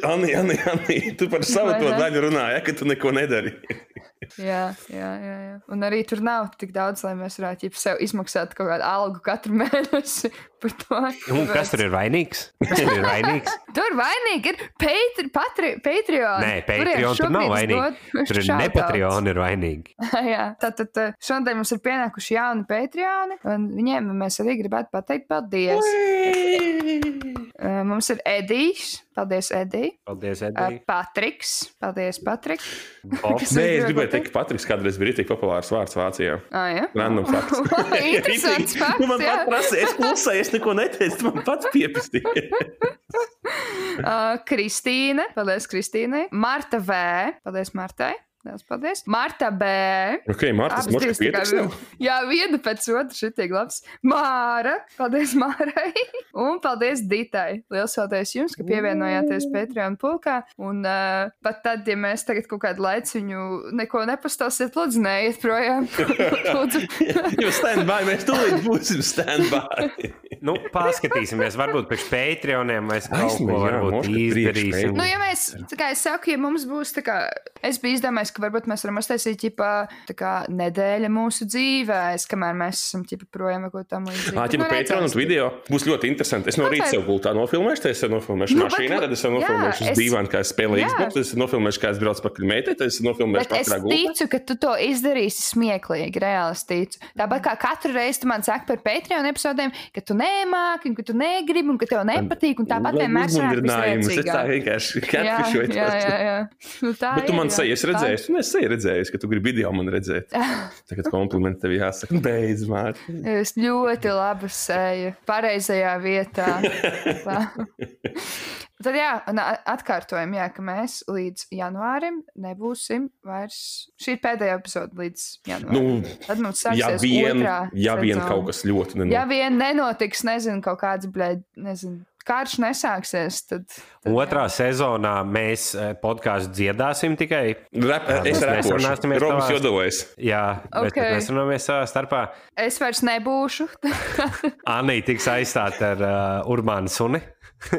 Anni, Anni, Anni, tu par savu to daļu runāji, ja, ka tu neko nedari. Jā, jā, jā, jā. Un arī tur nav tik daudz, lai mēs varētu ķip, sev izmaksāt kaut kādu algu katru mēnesi par to. Un kas tur ir vainīgs? Kas tur ir vainīgs? Tur vainīgi ir Patri, patri, Patreon. Nē, Patreon tur nav vainīgi. Tur ir nepatrioni ir vainīgi. Jā, tātad eh, šodien mums ir pienākuši jauni Patreoni, un viņiem mēs arī gribētu pateikt paldies. Eh, Mums ir Edijs, paldies Edij. Paldies, Eh, Edija. Patriks, paldies Patrik. Bobs. Nē, es gribēju teikt, ka Patriks kādreiz bija tik populārs vārds Vācijā. Ah, jā. Random fakts. Interesants fakts, Nu, man pat prasīja, es klusēju, es neko neteicu, tu man pats piepistīji. Uh, Kristīne, paldies Kristīnai. Marta V, paldies Martai. Liels paldies. Marta B. ok, kā pietiks vi- tev? Jā, viena pēc otras ir tik labs. Māra, paldies Mārai. Un paldies Ditai. Lielas paldies jums, ka pievienojāties Patreon pulkā. Un uh, pat tad, ja mēs tagad kaut kādu laiciņu neko nepastāsiet, lūdzu, neiet projām. lūdzu. Jo stand-by, mēs tūlīt būsim stand-by. Nu, paskatīsimies, varbūt pēc Patreoniem mēs kaut ko varbūt izdarīsim. Nu, ja mēs, tā kā es saku, ja mums būs tā kā, es biju izdomājis, ka varbūt mēs varam uztaisīt, ķipā, tā kā nedēļa mūsu dzīvēs, kamēr mēs esam, ķipā, projām vai ko tam līdzīgu. Ā, ķipa Nu, Patreon un video būs ļoti interesanti. Es no rīta sev gultā nofilmēšu, tad es nofilmēšu Nu, mašīnā, tad es nofilmēšu uz es- divām, kā es spēlēju. Xbox, tad es nofilmēšu, kā es braucu pakaļ meitai, tad es nofilmēšu es pašā gultā. ticu, ka tu to izdarīsi smieklīgi, reāli es ticu. Tāpat kā katru reizi tu man saki par Patreon epizodēm, ka tu nemāki, ka tu negribi, un ka tev nepatīk, un tāpat vienmēr uzmundrinājumus, es tā vienkārši tos. jā, jā. Nu, tā Bet tu ir, man jā. sēji, es Tā- redzēju, tu esi redzējis, ka tu gribi video man redzēt. Tagad komplimenti tev jāsaka. Beidz, Mārtiņ. Es ļoti labi sēju pareizajā vietā. Tā. Tad, jā, un atkārtojam, jā, ka mēs līdz janvārim nebūsim vairs. Šī ir pēdējā epizode līdz janvārim. Nu, Tad mums ja sāksies vien, otrā ja vien sezona. kaut kas ļoti nenotiek. Ja vien nenotiks, nezinu, kaut kāds, blēd, nezinu, karš nesāksies, tad. tad Otrā sezonā mēs eh, podkāstu dziedāsim tikai. Rap, Jā, es nesarunāsimies Robs Jodovojas. Jā, bet Ok. mēs runājamies savā starpā. Jā. Es vairs nebūšu. Anī tiks aizstāta ar uh, urbānu suni.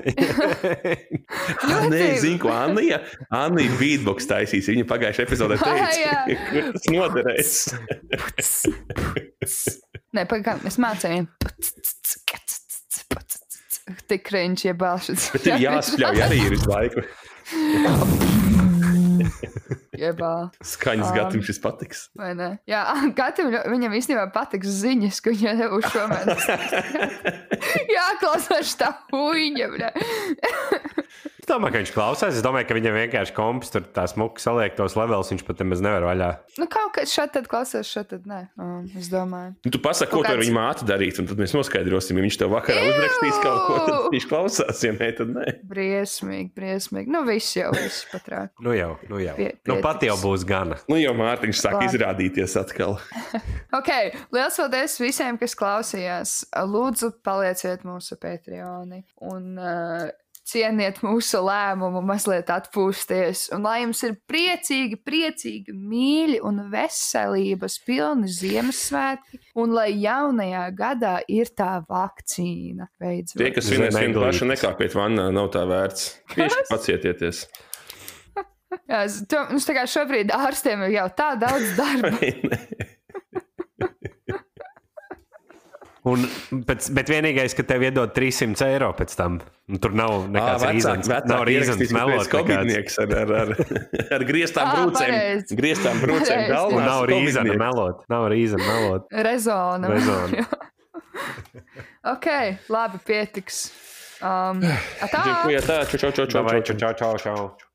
Nē, zinu, ko Anija. Anija beatbox taisīs. Viņa pagājušajā epizodē teica, Jā. ka tas noderēs. Nē, pagaidām, es mācīju. Tik krīņš, ja balšas. Bet ir jāspļauj arī ir visu laiku. Jebā, Skaņas Um. gatam šis patiks. vai ne? Jā, Gatam, viņam īstenībā patiks ziņas, ko viņa nebūs šomēnes. Jā, klausās tā huīņa. Es domāju, ka viņš klausās. Es domāju, ka viņam vienkārši komps tur tā smuki saliek tos levels. Viņš pat nemaz nevar vaļā. Nu, kaut kā šeit tad klausās, šeit tad nē. Um, es domāju. Nu, tu pasaki, ko Kaut tu ar kāds- viņu māti darīt, un tad mēs noskaidrosim, ja viņš tev vakarā Jū! uzrakstīs kaut ko, tad viņš klausās, ja nē, tad nē. Briesmīgi, briesmīgi. Nu, viss jau, viss patrāk. Nu jau, nu jau. Pie- nu, pat jau pietiks. būs gana. Nu, jau Mārtiņš sāk Labi. izrādīties atkal. Ok, liels paldies visiem, kas klausījās. Lūdzu, palieciet mūsu Patreoni un uh, cieniet mūsu lēmumu, mazliet atpūsties. Un lai jums ir priecīgi, priecīgi, mīļi un veselības pilni Ziemassvētki, un lai jaunajā gadā ir tā vakcīna. Beidzot. Tie, kas vienu Zemeglītes. pašu, nekāpiet vannā, nav tā vērts. Tieši pacietieties. Jā, to, mums tā kā šobrīd ārstiem ir jau tā daudz darba. Un, pēc, bet vienīgais, ka tev iedod 300 eiro pēc tam. Tur nav nekāds rīzens. Nav rīzens melot. nekāds. Kobidnieks ar, ar, ar, ar grieztām brūcēm. Grieztām brūcēm galvā. Nav rīzena melot. Nav rīzena melot. Rezona. Rezona. ok, labi, pietiks. Um, tā, čau, čau, čau, čau. čau, čau, čau.